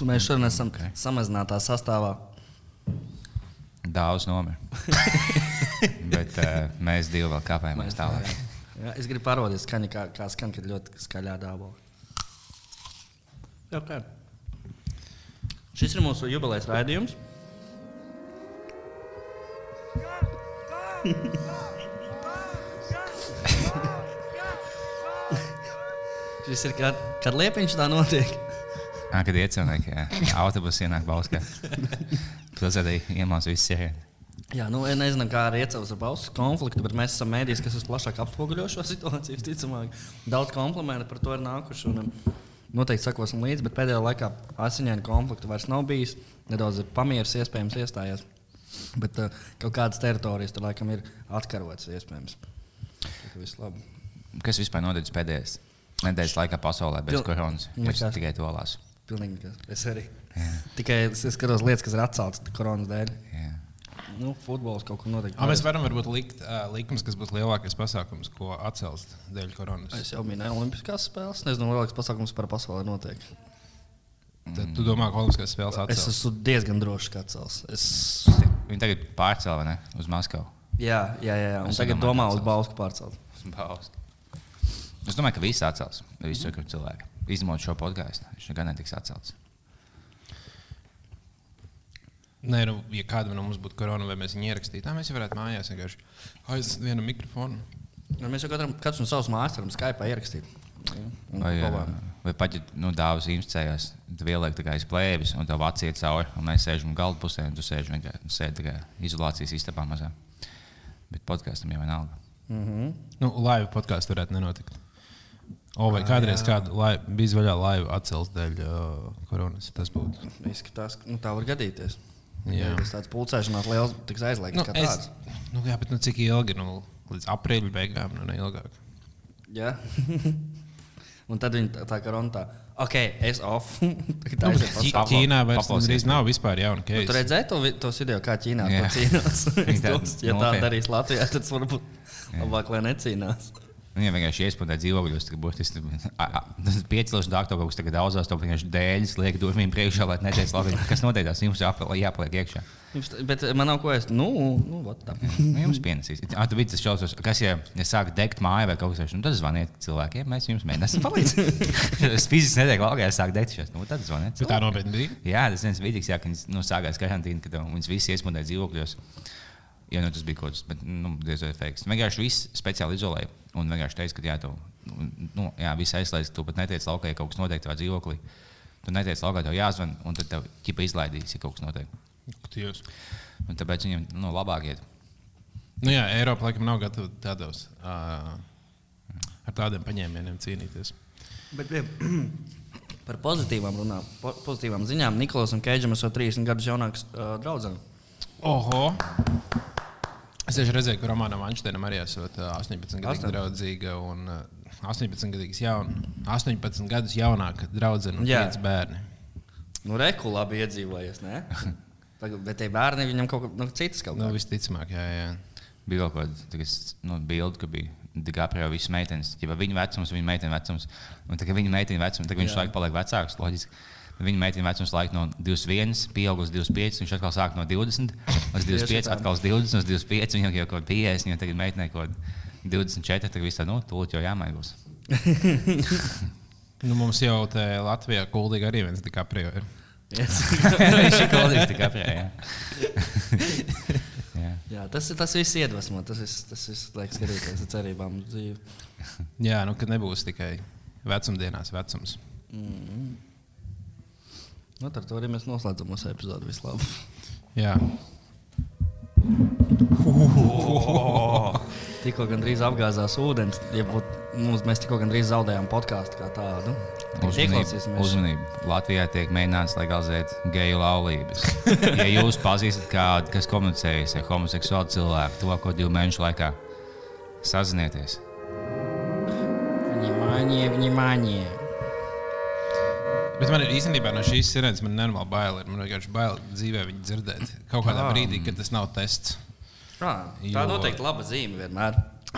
Mēs šodien esam okay. samazinātā sastāvā. Daudz nomira. Bet uh, mēs divi vēl kāpājamies tālāk. Jā, es gribu parodīt, skaņa, kā, kā skan, kad ļoti skaļā dāvā. Kā. Šis ir mūsu jubilejas raidījums. Šis ir kad, kad liepiņš tā notiek. À, kad iecēlnieki, jā, autobusu ienāk Bauskā. Pilsētā iemācās visi sēžami. Jā, nu, es nezinu, kā arī iecels ar balsu konfliktu, bet mēs esam mēdījis, kas visplašāk atspoguļo šo situāciju. Visticamāk, daudz komplimentu par to ir nākuši. Un, um, noteikti sakosim līdzi, bet pēdējā laikā asiņainu konfliktu vairs nav bijis. Nedaudz ir pamieris, iespējams, iestājies. Bet uh, kaut kādas teritorijas tur laikam ir atkarotas, iespējams. Kas vispār noticis pēdējās nedēļas laikā pasaulē bez koronas? Nekas. tikai to lasu. Pilnīgi. Es arī. Tikai es es skatos lietas, kas ir atceltas koronas dēļ. Jā. Nu, futbols kaut kur notiek. A, mēs varam varbūt likt uh, likums, kas būtu lielākais pasākums, ko atcels dēļ koronas. Es jau minēju Olimpiskās spēles. Nezinu, lielāks pasākums par pasaulē notiek. Tad tu domā, ka Olimpiskās spēles Es atcels? esmu diezgan drošs, ka atcels. Es... Viņi tagad pārcēla vai ne, uz Maskavu. Jā, jā, jā. jā. Un Es tagad domā ka uz. Bausku pārcelt. Uz Bausku. Es domāju, ka visi atcels. Visi mm. cilvēki. Izņemot šo podkāstu. Viņš nekad netiks atcelts. Nē, nu, ja kādam no mums būtu korona, vai mēs viņu ierakstītu, tā mēs jau varētu mājās vienkārši aiziet vienu mikrofonu. Nu, mēs jau katram, katrs no savas mājas varam Skype ierakstīt. Un Vai, vai pat, ja nu, dāvāts inficējās, tad ieliek tā kā aiz plēvis, un tev acis iet cauri, un mēs sēžam galda pusē, un tu sēž vienkārši sēdi izolācijas istabā mazā. Bet podkāstam jau vienalga. Mhm. Nu, laiva podkāstu varētu nenotikt. O, vai kādreiz kāda laiva, bija vaļā laiva atcels dēļ uh, koronas? Tas būtu. Izskatās, ka nu, tā var gadīties. Jā. Ja tas tāds pulcēšanās liels, tiks aizliegts. Nu, kā es, tāds. nu, jā, bet nu, cik ilgi? Nu, līdz aprīļa beigām, nu, ne ilgāk. Jā. Un tad viņi tā, tā kā runā, ok, es off. Nu, bet pasaulē. Ķi- Ķīnā vairs gandrīz nav vispār jauna Tu keisa. redzēji to, tos video, kā Ķīnā to cīnās? Tā ja tā darīs Latvijā, tad varbūt labāk, lai necīnās. Viņam vienkārši iespēja dzīvokļos, ka būtiski tas piecēlās dārgāk, kaut kas tagad daudzās, to vienkārši dēļas liek durvīm priekšā, lai neteic labi, kas notiek, tas jums jāpaliek, iekšā. Jums- Bet man nav ko es. Nu, nu tā. Nu, jums pienesīs. Ah, tu biji tas šausmas, kas, ja, ja sāk degt māju vai kaut kas tāds, nu, tad zvaniet cilvēkiem, mēs jums mēģināsim palīdzēt. es fiziski nedegu laukā, ja sāk degt šos, nu, tad zvaniet. Bet tā nopietni bija. Jā, tas viens vidīgs, jā, kad viņas nu, sākās karantīna, kad viņas visi iesmudēja dzīvokļos. Jā, nu, tas bija kaut kas tāds, nu, diezgan efekts. Vienkārši viss speciāli izolēja un vienkārši teica, ka jā, tu, nu, jā, viss aizslēdz, tu pat neteici laukā, ja kaut kas notiek tavā dzīvoklī. Tu neteici laukā, tev jāzvan, un tad tev ķipa izlaidīs, ja kaut kas notiek. Dievs. Un tāpēc viņiem nu, labāk iet. Nu, jā, Eiropa laikam nav gatava tādos, uh, ar tādiem paņēmieniem cīnīties. Bet pie, par pozitīvām runām, po, pozitīvām ziņām. Niklaus un Keidžam esmu 30 gadus jaunāks uh, draugs. Oho! Es tieši redzēju, ka Romanam Anšteinam arī esot uh, 18 gadu 18. draudzīga un uh, 18 gadus jaun, 18 gadus jaunāka draudzene un. 5 bērni. Nu, reku labi iedzīvojies. Ne? Tagad, bet tie bērni viņam kaut kas nu, cits kaut Nu, kā. visticamāk, jā, jā. Bija kaut kāda nu, bilde, ka bija Digaprio visas meitenes, viņa vecums, viņa meitene vecums. Un tā kā viņa meitene vecums, tad viņš laikam paliek vecāks, loģiski. Viņa meitene vecums laika no 21, pieaug uz 25, viņš atkal sāk no 20, līdz 25, tā. atkal uz 20, uz 25, viņam jau kaut kāda 50, viņam tagad meitenei kaut kāda 24, tad viss tā, nu, tūlīt jau jāmaigos. Nu, mums jau te Latvijā kuldīgi arī viens DiCaprio ir. Viņš ir kolīgs Digaprio, jā. jā. Jā, tas, ir- tas viss iedvesmo. Tas viss, tas viss liek skatīties ar cerībām uz dzīvi. Jā, nu, ka nebūs tikai vecumdienās vecums. Nu, ar to arī mēs noslēdzam mūsu epizodi vislabāk. Jā, Tikko gandrīz apgāzās ūdens, ja būtu, mums, mēs tikko gandrīz zaudējām podkāstu kā tādu. Uzmanību, Ieklausīsimies. uzmanību. Latvijā tiek mēģināts legalizēt geju laulības. Ja jūs pazīstat kādu, kas komunicējas ar homoseksuālu cilvēku, tuvāko divu mēnešu laikā, sazinieties. Внимание, внимание. Bet man ir īstenībā no šīs sirēnas nenormāli bail. Man vienkārši bail dzīvē viņu dzirdēt. Kaut kādā Ah. brīdī, kad tas nav tests. Ah, tā Jo- noteikti laba zīme vienmēr.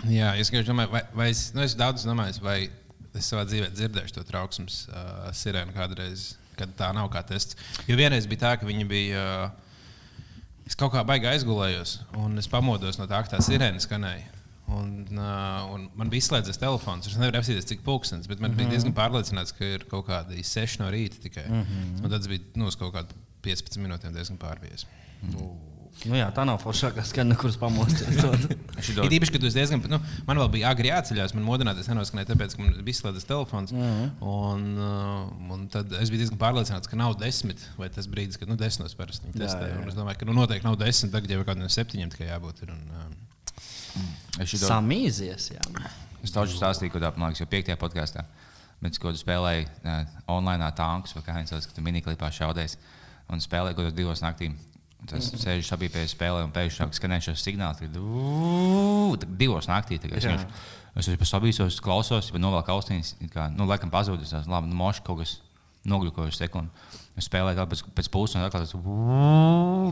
Jā, es domāju, vai, vai es, nu, es daudz domāju, vai es savā dzīvē dzirdēšu to trauksmes uh, sirēnu kādreiz kad tā nav kā tests. Jo vienreiz bija tā, ka viņi bija. Uh, es kaut kā baigi aizgulējos, un es pamodos no tā, ka tā sirēna skanēja. Un, uh, un man bija izslēdzies telefons. Es nevaru apsīties, cik pūkstens, bet man mm -hmm. bija diezgan pārliecināts, ka ir kaut kādi 6 no rīta tikai. Mm -hmm. Un tad bija nu, kaut kādu 15 minūtēm diezgan pārvies. Mm -hmm. Nu, jā, tā nav foršākā skaņa, kuras pamosties. Ir īpaši, ka tu diezgan. Nu, man vēl bija agri jāceļās, man modināties nenoskanēja, tāpēc, ka man bija izslēgts telefons. Mm -hmm. un, un tad es biju diezgan pārliecināts, ka nav desmit, vai tas brīdis, kad nu, desmitos parasti testē. Un es domāju, ka nu, noteikti nav desmit, tagad jau kādiem septiņiem tikai jābūt. Ir, un, um, Šito... Samīzies, jā. Es taušu stāstīju, man liekas, jau piektajā podkāstā. Bet, ko tu spēlēji uh, online tankus, vai kā viņš sauc, ka tu miniklipā šaudies un spēlēji kaut kādā divos naktī. Tas mm -hmm. sēž sabiedrībā spēlē un pēkšņi skanēja šis signāls, ka divos naktī. Es, es esmu sabīsos, klausos, bet novēl kaustīns, kā, nu, laikam pazudis, tas labi, nu, moši kaut kas nogļukojuši sekundi. Es spēlēju tā pēc, pēc puses, un tas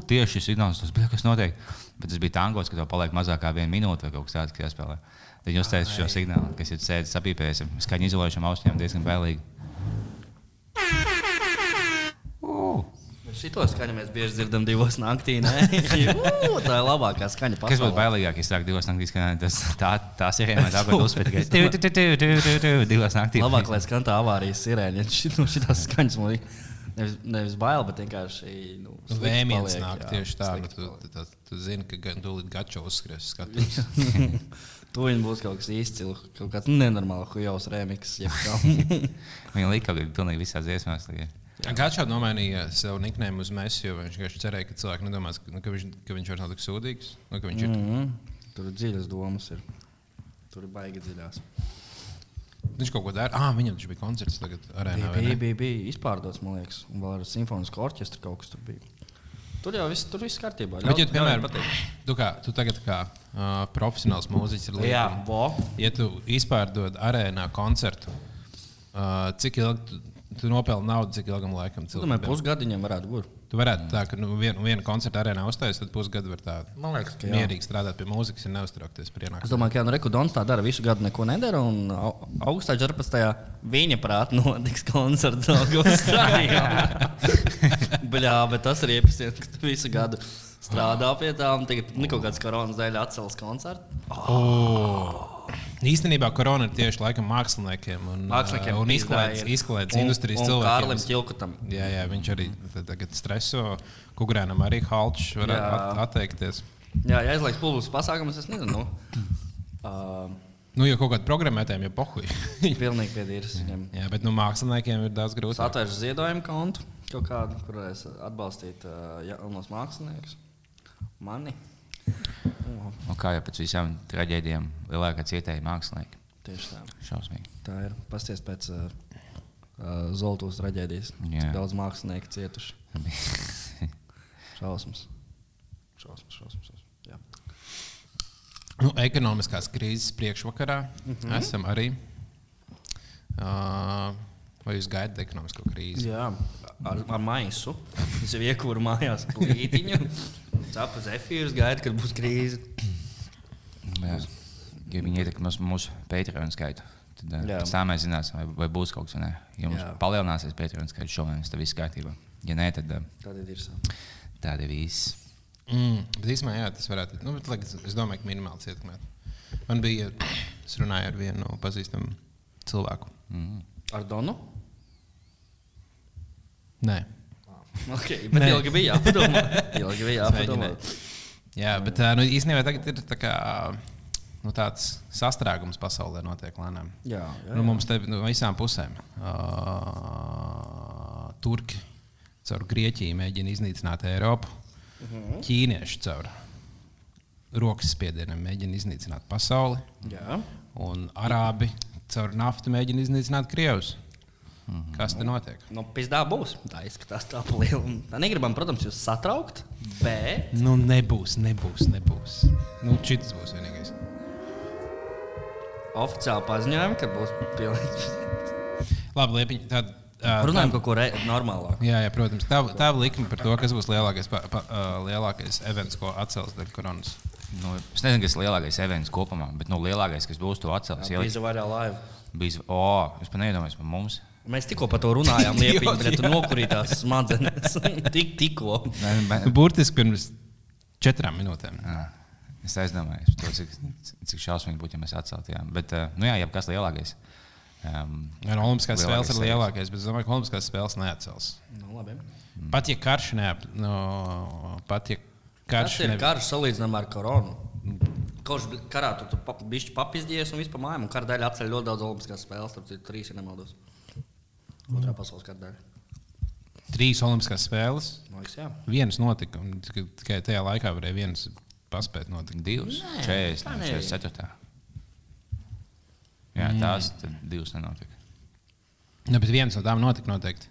tieši šis signāls, tas bija kas notiek. Bet tas bija tangos, ka tev paliek mazāk kā viena minūte vai kaut kas tāds, kas jāspēlē. Tad jūs teicat šo signālu, kas ir sēdis sapīpējis, skaņu izolējušam ausīm diezgan bailīgi. Uh. Šito skaņu mēs bieži dzirdam divos naktī. uh, tā ir labākā skaņa. Pasaulē. Kas būtu bailīgāk, ja sāk divos naktīs skanēt? Tas tā, tā sirēna tā, ko uzspēj tikai divos naktīs. Labāk, lai skan tā avārijas sirēna, ja šit, nu, šitās skaņas man ir. Nevis, nevis bail, bet vienkārši nu, vēmiens nāk jā, tieši tā. Nu, tu, tu, tu, tu zini, ka gan tūlīt gačo uzskries skatus. Tūlīt būs kaut kas izcils, kaut kāds nenormāls, uz remiks. Viņa lika kaut kā pilnīgi visās dziesmās. Kāds šādi nomainīja sev niknēmu uz mēs, jo viņš vienkārši cerēja, ka cilvēki nedomās, ka, nu, ka, viņš, ka viņš vairs nav tik sūdīgs. Nu, mm -hmm. Tur ir dziļas domas, ir. tur ir baigi dziļās. Viņš kaut ko dara. Ah, viņam taču bija koncerts tagad arēnā. Bija, bija, bija, bija izpārdots, man liekas, un vēl ar simfonisku orķestru kaut kas tur bija. Tur jau viss, tur viss kārtībā. Bet, ja, piemēram, tu, kā, tu tagad kā uh, profesionāls mūziķis ir bo. Ja tu izpārdod arēnā koncertu, uh, cik ilgi tu, nopelni naudu, cik ilgam laikam cilvēkam? Domāju, pusgadiņam varētu būt. Tu varētu tā, ka nu, vienu, vienu koncertu arēnā uzstājas, tad pusgadu var tā Man liekas, ka jā. mierīgi strādāt pie mūzikas un neuztraukties par ienākumu. Es domāju, ka jā, nu, Rekudons tā dara visu gadu, neko nedara. Un augustā 14. viņa prātā notiks koncerts augustā. Bļā, bet tas ir iepazīstināts, ka tu visu gadu strādā pie tā, un tagad nu, kaut kāds koronas dēļ atcels koncertu. Oh. Oh. Īstenībā korona ir tieši laikam māksliniekiem un, māksliniekiem un izklaides, izklaides industrijas cilvēkiem. Kārlim Čilkutam. Jā, jā, viņš arī tagad streso. Kukurēnam arī halčs var at atteikties. Jā, ja aizliegs publisks pasākums, es nezinu. Nu, uh, Nu, jau kaut kāda programmētājiem jau pohuļ. Pilnīgi piedīrs viņam. Jā, bet nu, māksliniekiem ir daudz grūtāk. Atvērš ziedojumu kontu kaut kādu, kur varēs atbalstīt uh, jaunos māksliniekus. Mani. Un kā jau pēc visām traģēdijām, lielākā cietēja mākslinieki. Tieši tā. Šausmīgi. Tā ir. Pasties pēc uh, uh, Zoltūras traģēdijas. Cik daudz mākslinieku cietuši. šausmas. Šausmas, šausmas. šausmas. Nu, ekonomiskās krīzes priekšvakarā mm -hmm. esam arī. Uh, vai jūs gaidat ekonomisko krīzi? Jā, ar, ar maisu. Es jau iekūru mājās plītiņu. Capa zefīrs gaida, kad būs krīze. Jā. Ja viņi ietekmēs mūsu Patreon skaitu, tad Jā. pēc tam mēs zināsim, vai, vai būs kaut kas tāds. Ja mums Jā. palielināsies Patreon skaits šomēnes, tad viss kārtībā. Ja nē, tad tāda ir. Tāda ir viss. Mm, bet īstenībā, jā, tas varētu būt. Nu, bet, es domāju, ka minimāli ietekmēt. Man bija, es runāju ar vienu pazīstamu cilvēku. Mm. Ar Donu? Nē. Okay, bet ilgi bija jāpadomā. ilgi bija jāpadomā. Jā, bet nu, īstenībā tagad ir tā kā. Nu, tāds sastrēgums pasaulē notiek lēnām. Jā, jā, jā. Nu, mums te no nu, visām pusēm uh, turki caur Grieķiju mēģina iznīcināt Eiropu. Uh mhm. -huh. Ķīnieši caur rokas spiedieniem mēģina iznīcināt pasauli. Jā. Un arābi caur naftu mēģina iznīcināt Krievus. -hmm. Kas te notiek? Nu, Pizdā būs. Tā izskatās tā liela. Tā negribam, protams, jūs satraukt, bet. Nu, nebūs, nebūs, nebūs. Nu, šis būs vienīgais. Oficiāli paziņojumi, ka būs pilnīgi. Labi, liepiņ, tad, uh, Runājam par kaut ko normālāku. Jā, jā, protams. Tā, tā likme par to, kas būs lielākais, pa, pa, uh, lielākais events, ko atcels dēļ koronas. Nu, es nezinu, kas ir lielākais events kopumā, bet nu, lielākais, kas būs to atcels. Jā, bija vairāk laivu. Bija, oh, es pat neiedomājos par mums. Mēs tikko par to runājām, liepiņā, bet tu nokurīji tās smadzenes. Tik, tikko. Nu, Burtiski pirms četrām minūtēm. Jā. Es aizdomājos par to, cik, cik šausmīgi būtu, ja mēs atceltu. Jā. Bet, uh, nu jā, jebkas lielākais. Um, Ar Olimpiskās spēles ir Lielākais bet es domāju, ka Olimpiskās spēles neatcels. Nu, labi. Pat ja karš neap, no, pat ja karš Tas ir ne- karš salīdzinājumā ar koronu. Kurš karā tur tu bišķi papizdies un vispār mājām, un kara dēļ atceļ ļoti daudz olimpiskās spēles, tur ir trīs, ja nemaldos. Otrā pasaules kara dēļ. trīs Olimpiskās spēles, liekas, jā. vienas notika, un tikai tajā laikā varēja vienas paspēt notikt. divas, Nē, 40, tā nebija. 44. Jā, tās tad divas nenotika. Nu, bet viens no tām notika noteikti.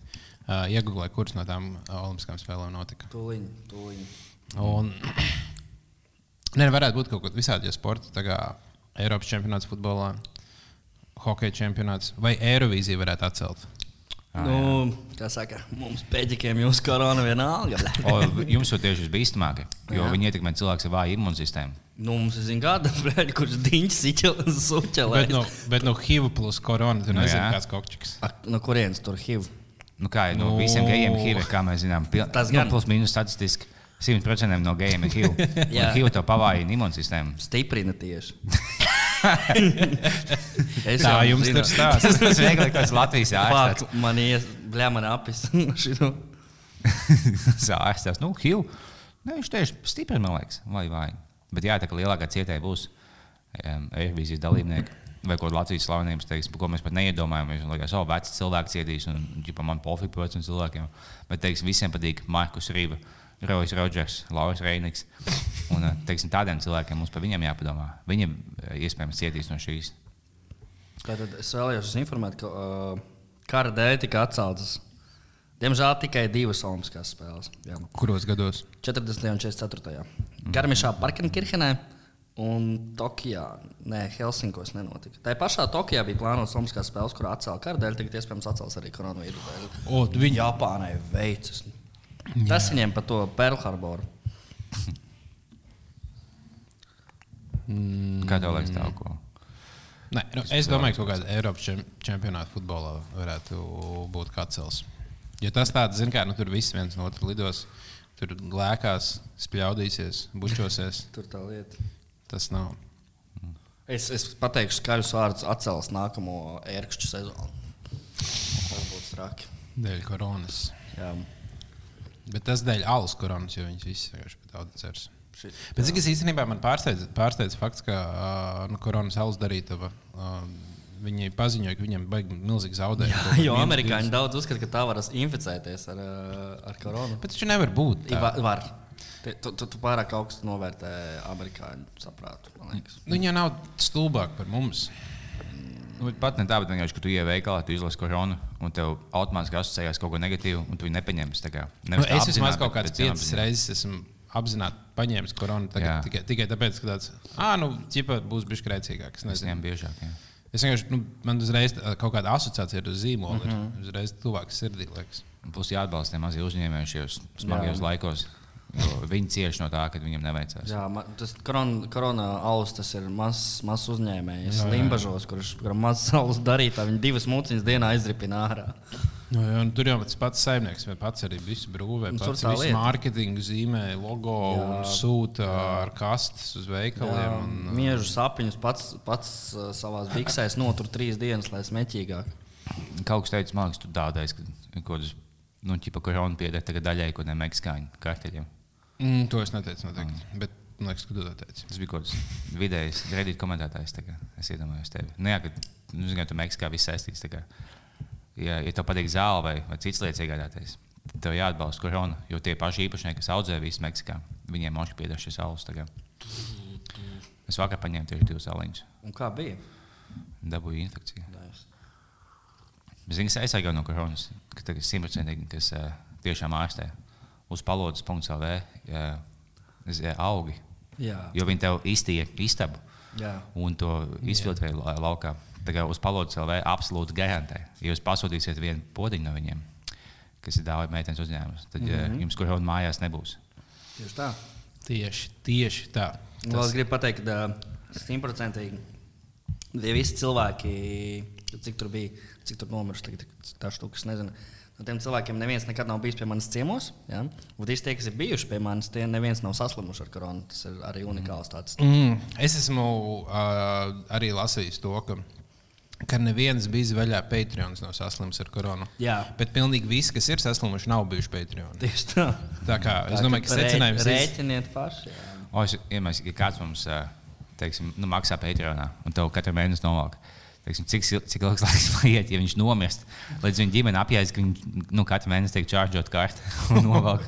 Uh, Iegūlēja, kuras no tām Olimpiskām spēlēm notika. Tūliņ, tūliņ. Un, ne, varētu būt kaut kas visādi, ja sporta, tā kā Eiropas čempionāts futbolā, hokeja čempionāts vai Eirovīzija varētu atcelt. Ah, Nu, kā saka, mums pēdiķiem jūs korona vienalga. O, jums jau tieši visbīstamākie, jo Jā. viņi ietekmē cilvēku ar vāju imūnsistēmu. Nu, mums ir zina gada, bļaļ, kurš diņķis suķelē. Bet no, bet no HIV plus korona tur Nu, nezinu, jā. kāds kokčiks. No kurienes tur HIV? Nu, kā jau no Nu. visiem gejiem HIV, kā mēs zinām, pil... Tas nu, gan. plus mīnus statistiski 100% no gejiem ir HIV. Jā. HIV to pavāja imūnsistēmu. Stiprina tieši. es Tā jums zinu. tur stāsta. Tas vienkārši tas Latvijas ārsts. Man ies, bļā, man apis. Ārsts, nu, HIV. Ne, viņš tieši stiprina, man liekas, vai vai. Bet jā, tā kā lielākā cietēja būs um, Eirovīzijas dalībnieki. Vai kaut kāda Latvijas slavenības teiks, ko mēs pat neiedomājamies. Man liekas, oh, veci cilvēki cietīs, un ģipa, man pofīgi veciem cilvēkiem. Bet teiks, visiem patīk Markus Rīva, Rojas Rodžers, Lauris Reiniks. Un eh, teiksim, tādiem cilvēkiem mums par viņiem jāpadomā. Viņi eh, iespējams cietīs no šīs. Tātad es vēlējos jūs informēt, ka uh, kara dēļ tika atceltas. Diemžēl tikai divas Olimpiskās spēles. Jā. Kuros gados? 40. un 44. Garmišā, Parkenkirchenē un Tokijā. Nē, Helsinkos nenotika. Tā pašā Tokijā bija plānotas Olimpiskās spēles, kur atcēla kara dēļ, tagad iespējams atcels arī koronavīrusu dēļ. O, viņi Japānai veicas. Tas viņiem par to Pearl Harboru. Kā tev liekas, tā ko? Nē, nu, es domāju, ka kaut kāda Eiropas čem- čempionāta futbolā varētu būt kāds cels. Jo tas tāds, zin, kā nu, tur viss viens no otra lidos, tur lēkās, spļaudīsies, bučosies. Tur tā lieta. Tas nav. Es, es pateikšu skaļus vārdus atcels nākamo ērkšķu sezonu. Tas būtu traki. Dēļ koronas. Jā. Bet tas dēļ alus koronas, jo viņas visas vienkārši pat daudz cers. Šit, Bet cik es īstenībā man pārsteidz, pārsteidz fakts, ka uh, nu, koronas alus darītava. Uh, viņi paziņoja, ka viņiem baigi milzīgi zaudējumi. Jā, jo amerikāņi daudz uzskata, ka tā var inficēties ar, ar koronu. Bet taču nevar būt. I, tā. var. var. Tu, tu, tu pārāk augstu novērtē amerikāņu saprātu. Nu, Viņa nav stulbāka par mums. Nu, pat ne tā, bet vienkārši, ka tu ienāc veikalā, tu izlasi koronu, un tev automātiski asociējās kaut ko negatīvu, un tu viņu nepaņemsi. Nu, es apzināti, kaut kādas piecas reizes esmu apzināti paņēmis koronu. Tagad, tikai, tikai tāpēc, ka tāds - nu, ķipa būs bijis grēcīgāks. Es viņiem biežāk. Jā. Es vienkārši, nu, man uzreiz kaut kāda asociācija ar zīmolu. Mm Mhm. -hmm. ir Uzreiz tuvāk sirdī. Liekas. Būs jāatbalsta mazie uzņēmēji šajos smagajos Jā. laikos. Viņi cieši no tā, ka viņiem neveicās. Jā, man, tas korona, korona alus tas ir mazs maz uzņēmējs. Jā, jā. Limbažos, kurš kuram maz saules darītā, viņi divas mūciņas dienā izripina ārā. Nu, jā, un tur jau tas pats saimnieks, vai pats arī visu brūvē, tur pats tā visu lieta. mārketingu zīmē, logo Jā. un sūta ar kastes uz veikaliem. Un, Miežu sapņus pats, pats uh, savā biksēs notur trīs dienas, lai smēķīgāk. Kaut kas teica, man liekas, tu tādais, ka kaut kāds, nu, ķipa korona pieder tagad daļai, ko ne meksikāņu karteļiem. Mm, to es neteicu noteikti. Bet man liekas, ka tu to teici. Tas bija kaut kāds vidējs, redīt komentētājs. tā kā Es iedomājos tevi. Nu, jā, ka, nu, zini, ka tu Meksikā viss saistīts. kā, Ja, ja tev patīk zāle vai, vai citas lietas iegādāties, tad tev jāatbalsta korona. Jo tie paši īpašnieki, kas audzē visu Meksikā, viņiem moši pieder šis kā. Es vakar paņēmu tieši divus aliņus. Un kā bija? Dabūju infekciju. Zini, kas aizsargā no koronas, ka tas ir simtprocentīgi, kas uh, tiešām ārstē uz palodzes.lv augi. Jā, Jo viņi tev iztīja istabu jā. un to izfiltrē la- laukā. Kā uz palodzes LV absolūti garantē. Ja jūs pasūtīsiet vienu podziņu no viņiem, kas ir dāvana meitenes uzņēmums, tad mm -hmm. jums korona mājās nebūs. Tieši tā. Tieši, tieši tā. Tas... Es gribu pateikt, ka simtprocentīgi ja visi cilvēki Cik tur bija, cik tur tagad tā štukas, nezinu. No tiem cilvēkiem neviens nekad nav bijis pie manis ciemos. Ja? Un visi tie, kas ir bijuši pie manis, tie neviens nav saslimuši ar koronu. Tas ir arī unikāls tāds. Mm, es esmu uh, arī lasījis to, ka, ka neviens bijis vaļā Patreons nav saslims ar koronu. Jā. Bet pilnīgi visi, kas ir saslimuši, nav bijuši Patreon. Tieši tā. Tā kā es Tā, domāju, ka secinājums ir. Rēķiniet paši. Jā. O, es iedomājos, ja kāds mums teiksim, nu, maksā Patreonā un tev katru mēnesi novelk. Teiksim, cik, cik ilgs laiks paiet, ja viņš nomirst, līdz viņa ģimene apjēdz, ka viņš nu, katru mēnesi tiek čārģot karti un novelk.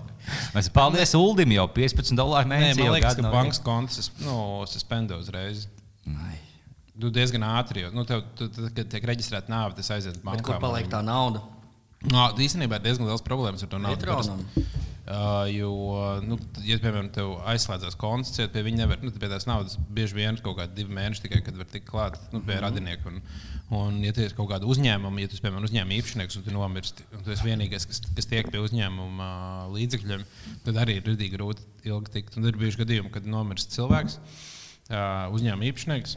Mēs paldies Uldim jau 15 dolāru Nē, mēnesī. man jau liekas, ka bankas konts nu, suspendē uzreiz. Tu diezgan ātri, jo nu, tev, tu, tu, kad tiek reģistrēta nāve, tas aiziet Bet bankā. kur paliek tā nauda? No, īstenībā ir diezgan liels problēmas ar to naudu. Uh, jo, nu, ja, piemēram, tev aizslēdzas konts, tad pie viņa nevar, nu, pie tās naudas bieži vien kaut kādi divi mēneši tikai, kad var tikt klāt nu, pie Mhm. radinieka. Un, un, ja tu esi kaut kāda uzņēmuma, ja tu esi, piemēram, uzņēmuma īpašnieks un tu nomirsti, un tu esi vienīgais, kas, kas tiek pie uzņēmuma uh, līdzekļiem, tad arī ir ļoti grūti ilgi tikt. Un ir bijuši gadījumi, kad nomirst cilvēks, uh, uzņēmuma īpašnieks,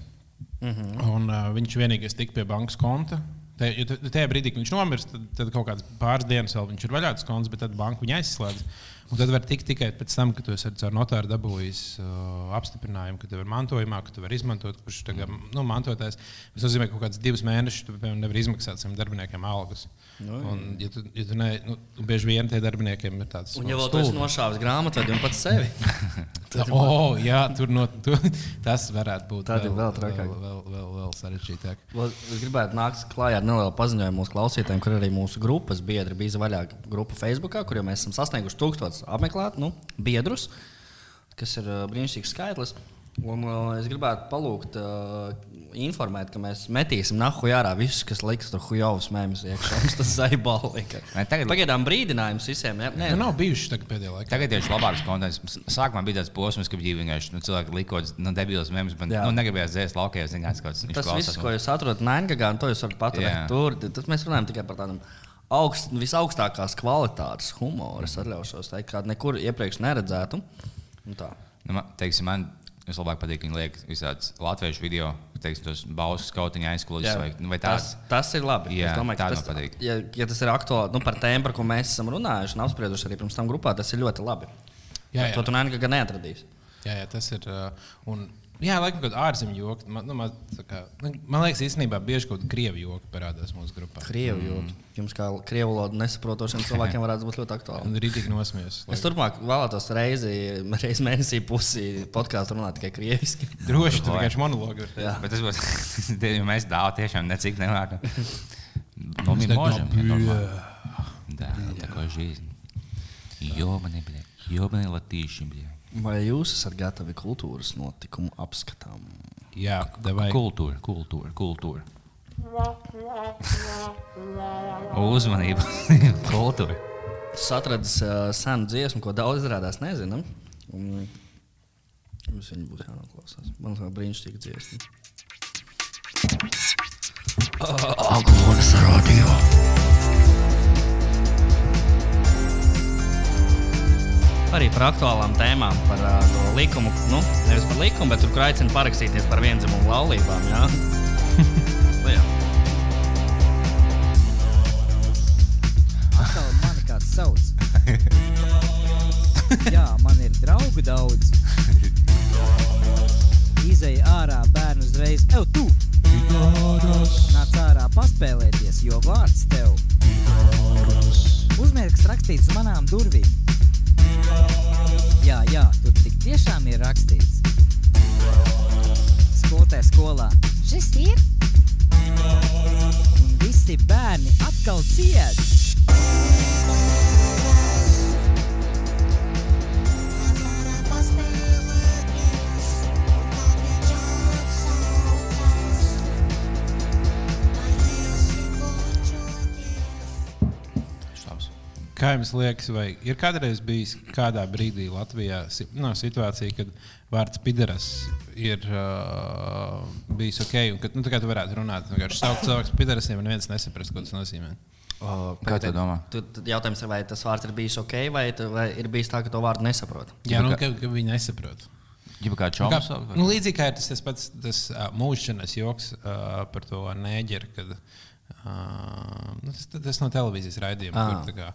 Mhm. un uh, viņš vienīgais tika pie bankas konta. Te, jo tajā brīdī, kad viņš nomirst, tad, tad kaut kādas pāris dienas vēl viņš ir vaļā tas konts, bet tad banka viņu aizslēdz. Un tad var tikt tikai pēc tam, kad esi ar notāru dabūjis uh, apstiprinājumu, ka tev ir mantojumā, ka tu vari izmantot, kurš tagad nu, mantotājs. Tas nozīmē, ka kaut kāds divus mēnešus tu piemēram, nevari izmaksāt saviem darbiniekiem algas. Nu, Un, ja tu, ja tu ne, nu, bieži vien tie darbiniekiem ir tāds Un ja vēl tu nošāvis grāmatu, un pats sevi. Tā, oh, jā, tur no, tu, tas varētu būt Tad vēl trakāk. Vēl, vēl, vēl, vēl sarežģītāk. Vēl Es gribētu nākt klajā ar nelielu paziņojumu mūsu klausītājiem, kur arī mūsu grupas biedri bija vaļā grupa Facebook, kur jau mēs esam sasnieguši tūkstotus apmeklēt, nu, biedrus, kas ir brīnišķīgs skaitlis. Un, uh, es gribētu palūgt, uh, informēt, ka mēs metīsim nahu ārā visus, kas liks tur hujovas mēmus iekšā. Tas zaibalīgi. Tagad- Pagaidām brīdinājums visiem. Ja? Nē, Nu, nav bijuši tagad pēdējā laikā. Tagad ir labāks konteksts. Sākumā bija tāds posms, ka bija vienkārši nu, cilvēki likot nu, debilas mēmus, bet nu, negribējās dzēst viņš Tas klausās viss, ko jūs atrodat Nēngagā, un to jūs varat paturēt tur. Tas mēs runājam tikai par tādām augst, visaugstākās kvalitātes humoru. Es atļaušos teikt, kādu nekur iepriekš neredzētu. Un tā. Nu, man, teiksim, man vislabāk patīk, ka viņi liek visādus latviešu video, teiksim, tos bausas kautiņa aizkulisēs vai, nu, vai Tas, tāds. tas ir labi. Jā, es domāju, ka tas, man patīk. ja, ja tas ir aktuāli nu, par tēmu, par ko mēs esam runājuši un apsprieduši arī pirms tam grupā, tas ir ļoti labi. Jā, jā. To tu Nēngagā neatradīsi. Jā, jā, tas ir. uh, Un, jā, laikam, kad ārzemju joki. Man, nu, man, tā kā, nu, man liekas, īstenībā bieži kaut kāda krievu joki parādās mūsu grupā. Krievu jūtu. Jums kā krievu valodu nesaprotošiem cilvēkiem varētu būt ļoti aktuāli. Un arī tik nosmies. Es turpmāk vēlētos reizi, reizi mēnesī pusi podkāstu runāt tikai krieviski. Droši tur vienkārši monologi. var Jā. Bet tas būs, ja mēs dāvā tiešām necik nemākam. Ну, мы так можем. например. нормально. Да, такая жизнь. Ёбаный, бля. Ёбаный латыши, бля. Vai jūs esat gatavi kultūras notikumu apskatām? Jā, davai. Kultūra, kultūra, kultūra. Uzmanība. kultūra. Es atradu uh, senu dziesmu, ko daudz izrādās nezinām. Un Mums viņa būs jānoklausās. Man liekas, brīnišķīga dziesma. Aglons radio. Arī par aktuālām tēmām, par uh, to likumu, nu, nevis par likumu, bet tur, kur aicina parakstīties par vienzimumu laulībām. Jā. Jā. Mani kāds sauc. Jā, man ir draugu daudz. Izej ārā, bērnu uzreiz. Ew, tu! Nāc ārā paspēlēties, jo vārds tev. Uzmērks rakstīts uz manām durvīm. Jā, jā, tur tik tiešām ir rakstīts. Skolotē skolā. Šis ir? Un visi bērni atkal ciet. Kā jums liekas, vai ir kādreiz bijis kādā brīdī Latvijā no, situācija, kad vārds pideras ir uh, bijis ok, un ka nu, tā kā tu varētu runāt, vienkārši saukt cilvēku par piderasiem, un neviens nesaprast, ko tas nozīmē? O, Kā tu domā? Tu, tad jautājums ir, vai tas vārds ir bijis ok, vai, tu- vai ir bijis tā, ka to vārdu nesaprot? Jā, nu, ka, ka viņi nesaprot. Ģipa kā Nu, čoms. kā, nu, līdzīgi kā ir tas, tas pats tas, uh, mūžšanas joks uh, par to nēģeru. Kad, uh, nu, tas, tas no televīzijas raidījuma. Ah. Kur, tā kā,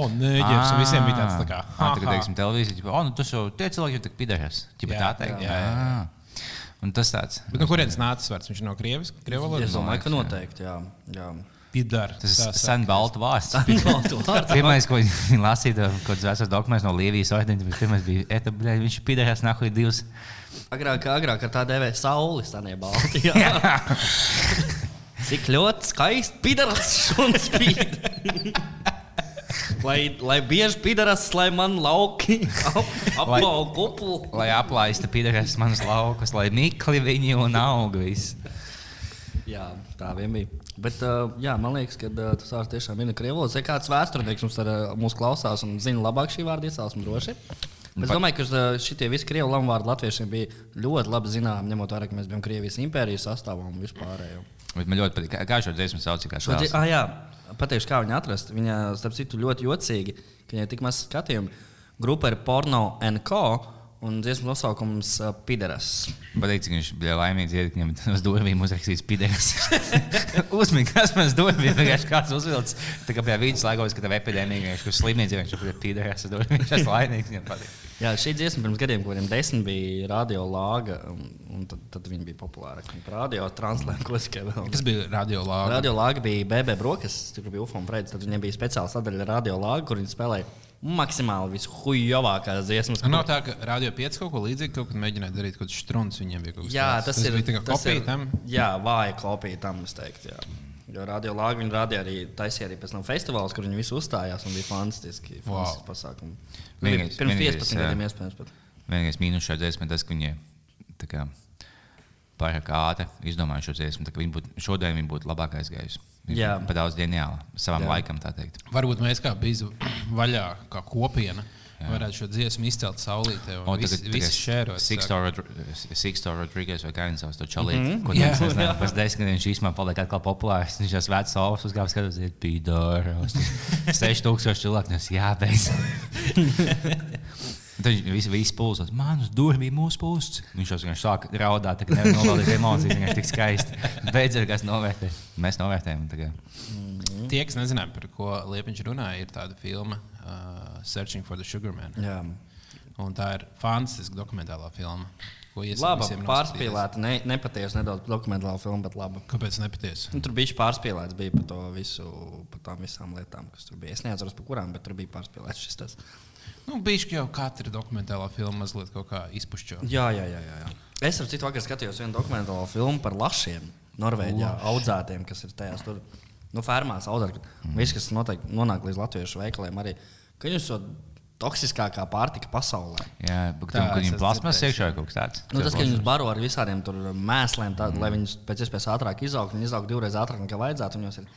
o, nēģeris. un Visiem bija tāds tā kā. Ah, ha, ha. teiksim, televīzija. ģipa, O, nu, tas jau tie cilvēki jau tik pidējas. Ģipa Jā, tā teikt. jā, jā, jā. Ah. Un tas tāds. Bet no kurienes nācis vārds? Viņš no Krievijas. Krievu Es valodas. domāju, ka noteikti. Jā, jā. Pidar. Tas tā ir sen baltu vārds. Pirmais, ko viņi lasīja, kad bija vecais dokuments no Lietuvas ordeņa, pirmais bija, eta, bļē, viņš pidējas nahuj divas. Agrāk, agrāk ar tā dēvēja sauli, stanie Baltijā. Cik ļoti skaisti pidaras šodien spīd. lai, lai bieži pidaras, lai man lauki ap, apvalk kuplu. Lai aplaista pidējas manas laukas, lai mikli viņi un auga viss. Jā, tā vien bija. Bet, uh, jā, man liekas, ka uh, tas vārds tiešām ir krievs. Ja kāds vēsturnieks mums ar, uh, mūs klausās un zina labāk šī vārda izcelsmi, droši. Es domāju, ka uh, šie visi krievu lamuvārdi latviešiem bija ļoti labi zināmi, ņemot vērā, ka mēs bijām Krievijas impērijas sastāvā un vispārējo. Bet man ļoti patīk, kā, šo dziesmu sauc. Šo dzi- Ah, jā, pateikšu, kā viņu atrast. Viņa, starp citu, ļoti jocīga, ka viņai tik maz skatījumu. Grupa ir Porno NCO un dziesmu nosaukums uh, Pideras. Patīk, cik viņš bija laimīgs, ja viņam uz durvīm uzrakstīts pidējas. Uzmanīgi, kas man uz durvīm vienkārši kāds uzvilcis. Tā kā pie vidus laikos, kad tev epidēmija, viņš ir slimnīca, viņš ir uz durvīm. Viņš ir laimīgs, viņam patīk. Jā, šī dziesma pirms gadiem, kuriem desmit bija radio lāga, un, tad, tad viņi bija populāri. Radio translēta, ko tikai vēl. Tas bija radio lāga. Radio lāga bija BB Brokas, tur bija UFO un Freids. Tad viņiem bija speciāla sadaļa radio lāga, kur viņi spēlēja maksimāli vishuijovākās dziesmas. Nav tā, ka Radio 5 kaut ko līdzīgu, kaut kad mēģināja darīt kaut kādu strūnu, viņiem bija kaut kas Jā, tāds. tas, tas ir tas kopija ir- tam. Jā, vāja kopija tam, es teiktu. Jā. Jo radio lāga viņi rādīja arī, taisīja arī pēc tam festivālus, kur viņi visi uzstājās un bija fantastiski. Wow. pasākumi. Vienīgais- Pirms vienīgais, 15 jā. gadiem iespējams. Pat. Vienīgais mīnus šajā dziesmā ir tas, ka viņi tā kā pārāk ātri izdomāja šo dziesmu. tā kā Viņi būtu, šodien viņi būtu labāk aizgājuši. Viņi Jā. būtu Pa daudz ģeniāli savam Jā. laikam, tā teikt. Varbūt mēs kā bijām vaļā, kā kopiena, varētu šo dziesmu izcelt saulītē. O, Un visi, visi šērot. Sixto Rodrīgas vai viņš sauc to čalīti. Mhm. Mm -hmm. Ko Jā. tas nezinu. Pēc desmit gadiem šīs man paliek atkal populārs. Viņš jau svēts savus uzgāvis, kad uz ir pīdārs. 6000 cilvēku, tas jābeidz. Tad viņš visi, visi pulsos, man uz durvīm mūsu pulsts. Viņš jau sāk raudāt, ka nevar novaldīt emocijas, viņš tik skaisti. Beidzot, kas novērtē. Mēs novērtējam. tā kā. Tie, kas nezināja, par ko Liepiņš runāja, ir tāda filma uh, Searching for the Sugar Man. Jā. Un tā ir fantastiska dokumentālā filma. visiem pārspīlēta, ne, nepatiesa nedaudz dokumentāla filma, bet noskatīties. Kāpēc nepatiesi? Nu, tur bija pārspīlēts bija par to visu, par tām visām lietām, kas tur bija. Es neatceros, par kurām, bet tur bija pārspīlēts šis tas. Nu, Bišķi jau katra dokumentālā filma mazliet izpušķo. Jā, jā, jā. jā. Es ar citu vakar skatījos vienu dokumentālo filmu par lašiem, Norvēģijā audzētiem, kas ir tajās tur, nu, fermās audzēti. Visi, kas noteikti nonāk līdz latviešu veikaliem, arī, viņi esot toksiskākā pārtika pasaulē. Jā, bet tur, esmu plasmas iekšā ir kaut kas tāds. Nu, tas, ka viņus baro ar visādiem mēsliem, tā, mm. lai viņus pēc iespējas ātrāk izaugtu, viņi izaug divreiz ātrāk nekā vajadzētu. Viņos ir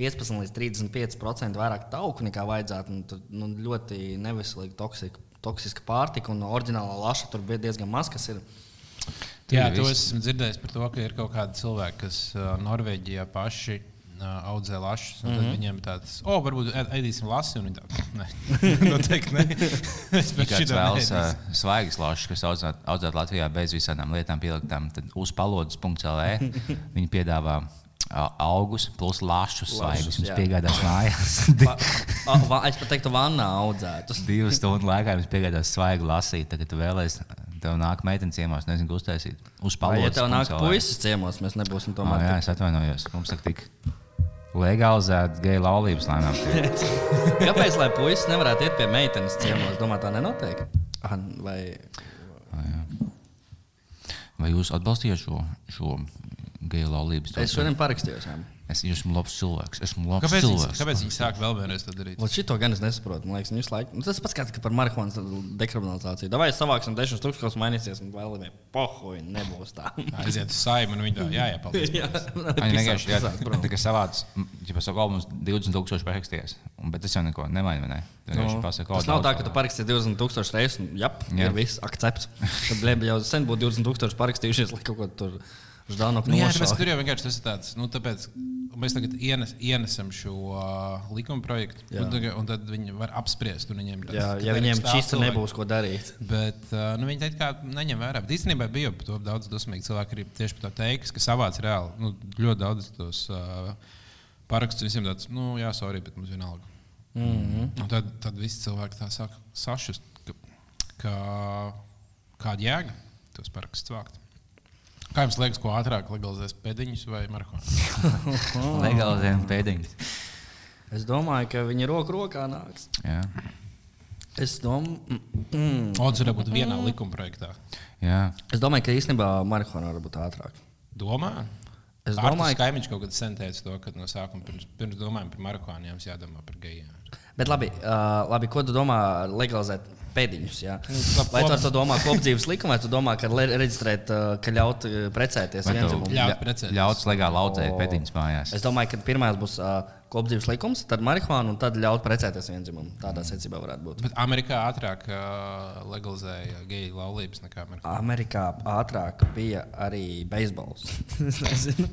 15 līdz 35% vairāk tauku nekā vajadzētu. un Tur nu, ļoti neveselīga, toksika, toksiska pārtika un oriģinālā laša tur bija diezgan maz. kas Ir. Jā, to esmu dzirdējis par to, ka ir kaut kādi cilvēki, kas uh, Norvēģijā paši uh, audzē lašus. Mm. -hmm. Viņiem tāds, o, varbūt ēd- ēdīsim lasi. Un viņi tādi, nē, noteikti nē. Es pēc Kāds šitā vēlas neēdīšu. uh, svaigas lašas, kas audzēt, audzēt Latvijā bez visādām lietām pieliktām, tad uz palodas.lv viņi piedāvā augus plus lašus svaigus. Mums jā. piegādās mājās. Es pat teiktu, vannā audzētus. Divu stundu laikā mums piegādās svaigu lasīt. Tagad tu vēlēsies, tev nāk meitene ciemos, nezinu, ko uztaisīt. Uz Vai, ja tev nāk puisis ciemos, mēs nebūsim Oh, tomēr. jā, es atvainojos. Mums ir tik legalizēta geju laulības lēmām. Kāpēc lai puisis nevarētu iet pie meitenes ciemos? Domā, tā nenotiek. Vai Vai jūs atbalstījāt šo, šo geju laulības? es šodien parakstījos? Jā. Es esmu labs cilvēks. Esmu labs Kāpēc cilvēks. kāpēc viņi sāk vēl vienreiz to darīt? Vot šito gan es nesaprotu. Man liekas, viņš laiku. Nu, tas pats kā par marihuānas dekriminalizāciju. Vai savāksim desmit tūkstošus, mainīsies un vēl vienam pohuļ, nebūs tā. Aiziet uz saimnu un viņi tā, jā, jā, paldies. Jā, Viņi vienkārši tā, ka savāds, ja par savu albumu 20,000 parakstījās. Un, bet tas jau neko nemaina. Ne? Vienkārši pasaka, Nu, Tas nav tā, ka tu parakstīji 20,000 reizes, un jā, Jā. ir viss akcepts. Tad blēbi jau sen būtu 20,000 parakstījušies, lai kaut ko tur ždānu Nu, jā, nošautu. tur jau vienkārši tas ir tāds. Nu, tāpēc mēs tagad ienes, ienesam šo uh, likuma projektu, un, un tad viņi var apspriest. un Viņiem, tāds, Jā, ja viņiem cilvēki. nebūs ko darīt. Bet uh, nu, viņi tā kā neņem vērā. Bet īstenībā bija par to daudz dusmīgi cilvēki arī tieši par to teiks, ka savāc reāli nu, ļoti daudz tos uh, parakstus. Visiem tāds, nu, jā, sorry, bet mums vienalga. Mm. -hmm. Tad, tad visi cilvēki tā saka, sašust, ka, ka kāda jēga tos parakstus vākt. Kā jums liekas, ko ātrāk legalizēs pēdiņus vai marahonu? Legalizējam pēdiņus. Es domāju, ka viņi roku rokā nāks. Jā. Es, dom... mm, Odds var būt vienā likuma projektā. Jā. es domāju, ka īstenībā marihuana var būt ātrāk. Domā? Es domāju, ka. Kaimiņš kaut kad sen teica to, ka no sākuma pirms, pirms domājam par marihuānu, jādomā par gejiem. Bet labi, uh, labi, ko tu domā legalizēt pēdiņus? Jā? labi, Vai tu ar to domā kopdzīves likumu, vai tu domā, ka reģistrēt, ka ļaut precēties tu vienzimumu? Ļaut precēties. Ļauts legāli audzēt pēdiņus mājās. Es domāju, ka pirmais būs uh, kopdzīves likums, tad marihuāna un tad ļaut precēties vienzimumu. Tādā secībā varētu būt. Bet Amerikā ātrāk uh, legalizēja geju laulības nekā Amerikā. Amerikā ātrāk bija arī beisbols. Es nezinu,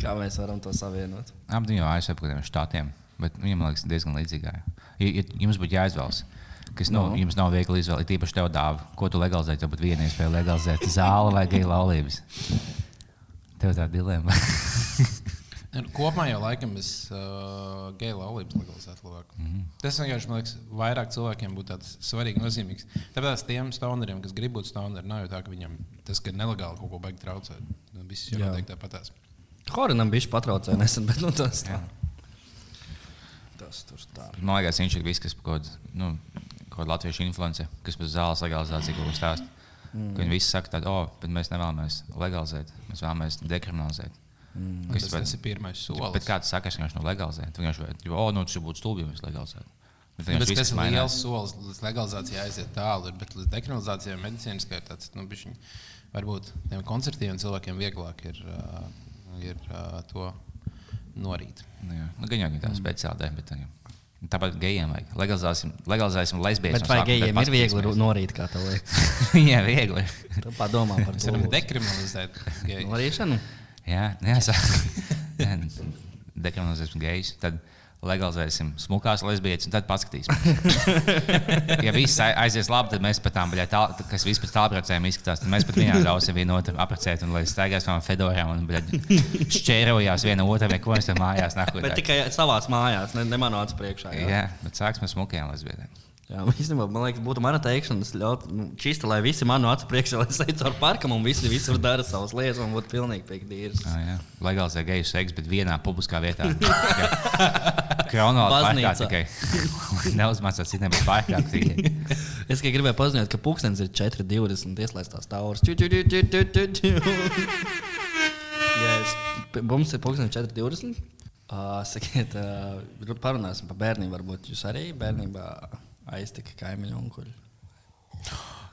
kā mēs varam to savienot. Jau ASV kaut kādiem štatiem, bet viņam liekas diezgan līdzīgā. Ja, ja jums būtu jāizvēlas, kas nu, Nu. jums nav viegli izvēlēt, tīpaši tev dāvā, ko tu legalizē, tev būtu viena iespēja legalizēt zāli vai geju laulības. Tev tā dilemma. Nu, Kopumā jau laikam es uh, geju laulības legalizētu labāk. Mm -hmm. Tas vienkārši man liekas, vairāk cilvēkiem būtu tāds svarīgi, nozīmīgs. Tāpēc tiem stoneriem, kas grib būt stoneri, nav jau tā, ka viņam tas, ka nelegāli kaut ko baigi traucēt. Nu, Viss jau Jā. noteikti tāpatās. Horinam bija patraucēja nesen, bet nu, tas tā. Tas tur tā. Man liekas, viņš ir viss, kas kaut kāda nu, kaut latviešu influence, kas par zāles legalizāciju kaut ko stāsta. Mm. Viņi visi saka, ka oh, mēs nevēlamies legalizēt, mēs vēlamies dekriminalizēt. Mm. Tas, tas ir pirmais solis. Bet kāds saka, ka viņš nav legalizēts? Viņš jau ir, oh, nu, tas būtu stulbi, ja viņš legalizētu. Bet Nu, vienkārši Tas, kas ir liels solis, līdz legalizācijai aiziet tālu, ir, bet līdz dekriminalizācijai medicīniskā ir tāds, nu, bišķiņ, varbūt tiem koncertīviem cilvēkiem vieglāk ir, uh, ir uh, to norīt. Nu, jā. nu, gan jau tā speciāli, bet tagad. Tāpat gejiem vajag. Legalizēsim, legalizēsim. Bet vai gejiem ir viegli norīt, kā tev liekas? Jā, viegli. Tu padomā par Mēs to. varam dekriminalizēt geju. Norīšanu? Jā, jāsaka. Dekriminalizēsim gejus. Tad legalizēsim smukās lesbietes, un tad paskatīsim. ja viss ai- aizies labi, tad mēs pat tām, tā, kas vispār tālprecējiem izskatās, tad mēs pat viņām ļausim vienu otru aprecēt, un lai staigās no fedorām un šķērojās viena otru, ko mēs tam mājās nākotnē. Bet tikai savās mājās, ne, ne manā acu priekšā. Jā, Jā, bet sāksim ar smukajām lesbietēm. Jā īstenībā, man liekas, būtu mana teikšana, ļaut, nu, čista, lai visi manu acu priekšā, lai es eju caur parkam un visi visur dara savas lietas un būtu pilnīgi piekdīrs. Jā. Legalizē geju seksu, bet vienā publiskā vietā. Baznīcā. tikai neuzmācās citiem, bet pārāk tikai. Es tikai gribēju paziņot, ka pūkstens ir 4,20 ieslēgts tāurs. Ču, ču, ču, ču, ču, ču, ču. Jā, es- p- Mums ir pūkstens 4,20. Uh, sakiet, uh, parunāsim par bērnību. Varbūt jūs arī bērnībā aiztika kaimiņu onkuļu.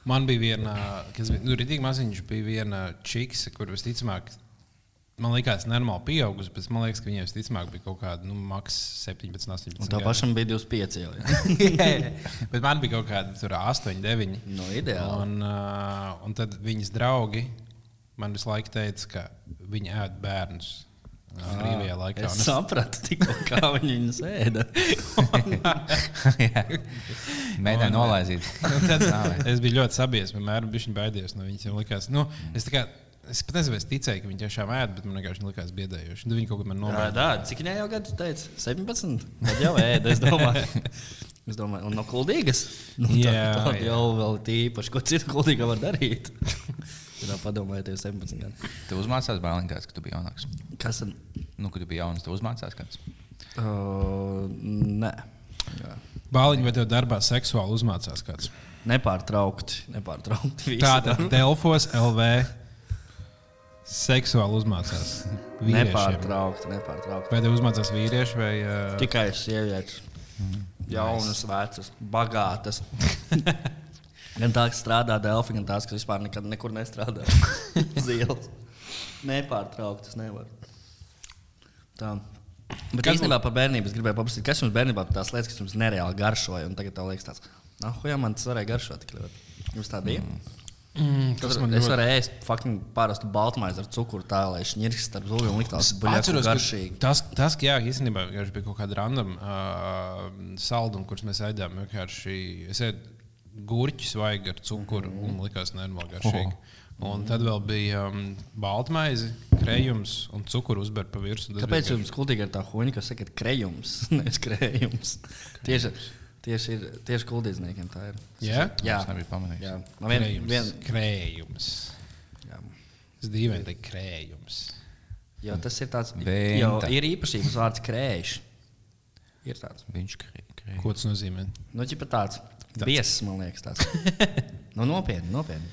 Man bija viena, kas bija nu, rītīgi maziņš, bija viena čikse, kur visticamāk, man liekas, normāli pieaugusi, bet man liekas, ka viņai visticamāk bija kaut kāda, nu, maks 17, 18. Un tā pašam bija 25 jau. jā. Bet man bija kaut kāda tur 8, 9. Nu, ideāli. Un, uh, un tad viņas draugi man visu laiku teica, ka viņi ēd bērnus brīvajā laikā. Es Un sapratu, tikko, kā viņi viņus ēda. Mēģināju nolaizīt. Un tad es biju ļoti sabies, vienmēr biju baidījies no viņas. jo Likās, nu, es, tā kā, es pat nezinu, es ticēju, ka viņi tiešām ēd, bet man vienkārši likās biedējoši. Nu, viņi kaut ko man tā, cik viņai jau gadu teica? 17. Tad jau ēda, es domāju. Es domāju, un no kuldīgas. Nu, tā, Jā, tā jā. jau vēl tīpaši, ko citu kuldīgā var darīt. Tā padomājiet, tev 17 gadi. Tu uzmācās bērnībā, kad tu biji jaunāks. Kas tad? Nu, kad tu biji jauns, tu uzmācās kāds. Uh, nē. Jā. Bāliņi vai tev darbā seksuāli uzmācās kāds? Nepārtraukti. nepārtraukti Tātad. Delfos LV seksuāli uzmācās. vīriešiem. Nepārtraukti, nepārtraukti. Vai tev uzmācās vīrieši vai uh, Tikai sievietes. Jaunas, vecas, bagātas. gan tās, kas strādā Delfi, gan tās, kas vispār nekad nekur nestrādā. Uz ielas. Nepārtraukti tas nevar. Tā. Bet Kas īstenībā par bērnību es gribēju paprasīt, kas jums bērnībā bija tās lietas, kas jums nereāli garšoja. Un tagad tev liekas, tāds, ah, ko jau man tas varēja garšot. tik ļoti?" Jums tā bija? Mm, Tas tas man es ļoti varēju ēst fucking parastu baltmaizi ar cukuru tā, lai šņirks starp liktās Atceros, ka garšīgi. tas, tas jā, īstenībā bija kaut kāda random uh, salduma, kurus mēs ēdām. Vienkārši es ēdu gurķus vajag ar cukuru, mm un likās nenormāli garšīgi. Un tad vēl bija um, baltmaize, krējums un cukuru uzber pa virsmu. Tas Kāpēc jums kultīgi ir tā huņa, kas saka, krējums, nevis krējums? Tieši, tieši, ir, tieši kuldīzniekiem tā ir. Jā? jā. Es nebiju pamanījis. jā. Man vien, krējums. vien, krējums. jā. Tas dīvaini teikt krējums. Jo tas ir tāds, jo ir īpašības vārds krējš. Ir tāds. Viņš krīt. Ko tas nozīmē? Nu, ķipa tāds. Biesas, man liekas, tāds. nu, nopietni, nopietni.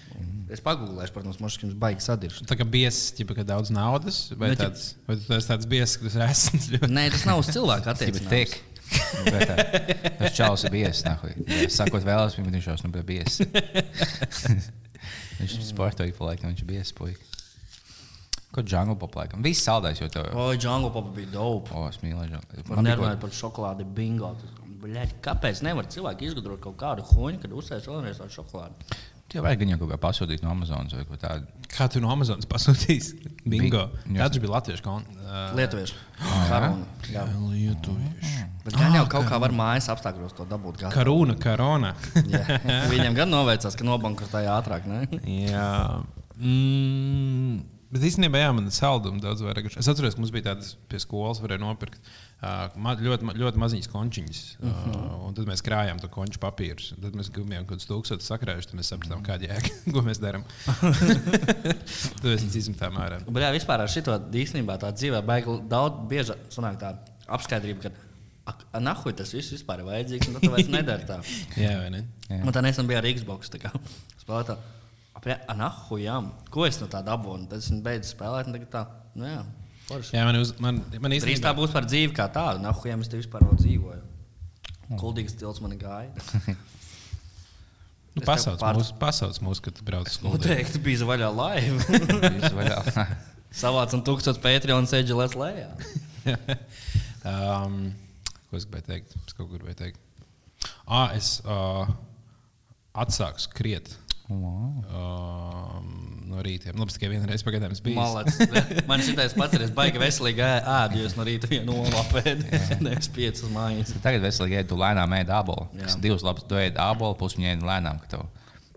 Es pagūlēšu, protams, man šis baigi sadirst. Tā kā biezs, ja daudz naudas, vai, Nu, tāds, vai tas tāds biezs, kas ir esams. Nē, tas nav uz cilvēku attiecības. Tas čels ir bijis. Sakot, vēlas, bet viņš jau nu bija bijis. Viņš sportoja pa laikam, viņš bija bijis puika. Ko džungļu paplēkam? Viss saldais, jo tev. O, Džango papa bija dope. O, es mīlu džungļu. Man nervāja par šokolādi bingo. Tas- Bļaļ, kāpēc nevar cilvēki izgudrot kaut kādu huņu, kad uzsēs vēlreiz tādu šokolādi? Tev vajag viņu kaut kā pasūtīt no Amazonas vai ko tādu. Kā tu no Amazonas pasūtīsi? Bingo. Bi- Tas bija latviešu konts. Uh, Lietuvieši. Karona. Jā. Lietuvieši. Bet gan jau kaut kā var mājas apstākļos to dabūt. gatavu. Karūna, karona. Jā. Viņam gan noveicās, ka nobankrotēja ātrāk. Ne? jā. Mm, bet īstenībā, jā, man saldumi daudz vairāk. Es atceros, ka mums bija tādas pie skolas, varēja nopirkt uh, ma ļoti, ļoti maziņas končiņas. Uh, un tad mēs krājām to konču papīrus. Un Tad mēs gājām kaut kādus tūkstošus sakrājuši, tad mēs sapratām, kāda jēga, ko mēs darām. tad mēs viņus izmetām ārā. Bet jā, vispār ar šo īstenībā tā dzīvē baigi daudz biežāk sanāk tā apskaidrība, ka ak, a, nahuj tas viss vispār ir vajadzīgs, un tu vairs nedari tā. Jā, vai ne? Man tā nesen bija ar Xbox. tā kā Spēlētā. Nahuj, ko es no tā dabūju? Tad es beidzu spēlēt, tā, nu jā, forši. Jā, man, uz, man, man Drīz tā īstenībā būs par dzīvi kā tādu. Nahuj, es te vispār dzīvoju. Kuldīgs stils man gāja. Nu, pasauc pār- mūs, pasauc mūs, kad tu brauc uz skolu. Noteikti bija vaļā laiva. Savācam tūkstoš Patreon sēdži lēs lejā. um, ko es gribēju teikt? Es kaut ko gribēju teikt. Ah, es uh, atsāku skriet. Wow. Um, no rīta. Labi, es tikai vienu reizi pagaidām esmu bijis. Malets. Man šitais pats ir, es baigi veselīgi ē- ēdu, jo es no rīta vienu olapēdu. Nevis piecas mājas. Tagad veselīgi ēd, tu lēnām ēd ābolu. Tas divas labas, tu ēd ābolu, ēd lēnām,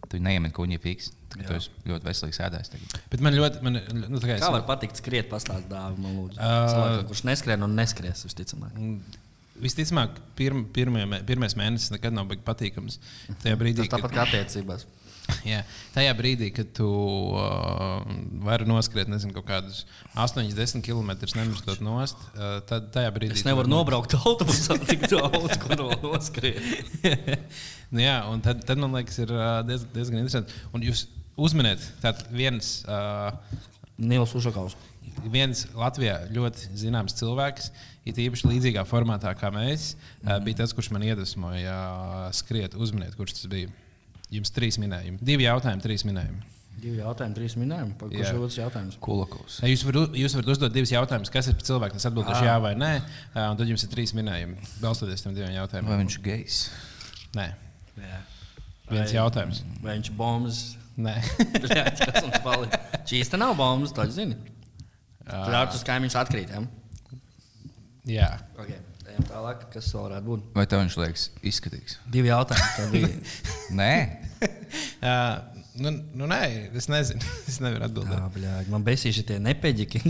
tu neiemet kuņi fiks. Tu esi ļoti veselīgs ēdājs. tagad. Bet man ļoti, man, nu, tā kā es, Kā var patikt skriet pastāst dāvu, man lūdzu? Ā. Cilvēkam, kurš neskrien un neskries, visticamāk. visticamāk, pirm, pirmie, pirmais mēnesis nekad nav bijis patīkams. Tajā brīdī, Tas tāpat kā attiecībās. Jā, tajā brīdī, kad tu uh, vari noskriet nezinu, kaut kādus 8, 10 km nemirstot nost, uh, tad tajā brīdī. Es tu nevaru vari- nobraukt autobusā tik daudz, ko vēl noskriet. nu, jā, un tad, tad man liekas, ir uh, diez, diezgan interesanti. Un jūs uzminiet, tātad viens. Uh, Nils Ušakaus. viens Latvijā ļoti zināms cilvēks, it īpaši līdzīgā formātā kā mēs, mm -hmm. bija tas, kurš man iedvesmoja ā, skriet, uzminiet, kurš tas bija. Jums trīs minējumi. Divi jautājumi, trīs minējumi. Divi jautājumi, trīs minējumi. Pa- Kurš ir otrs jautājums? Kulakovs. Jūs varat, jūs varat uzdot divus jautājumus, kas ir par cilvēku, kas atbildēs jā vai nē, un tad jums ir trīs minējumi. Balstoties tam diviem Vai jautājumiem. viņš ir gejs? Nē, Jā. viens jautājums. Vai viņš ir bombas? Nē. Šīs te nav bombas, to zini. Tur ar tas kaimiņš atkrīt. Ja? jā. Okay. Ejam tālāk, kas vēl varētu būt? Vai tev viņš liekas izskatīgs? Divi jautājumi. Nē, Uh, nu, nu, nē, es nezinu. es nevaru atbildēt. Jā, bļaļ, man besīši tie nepeģiki.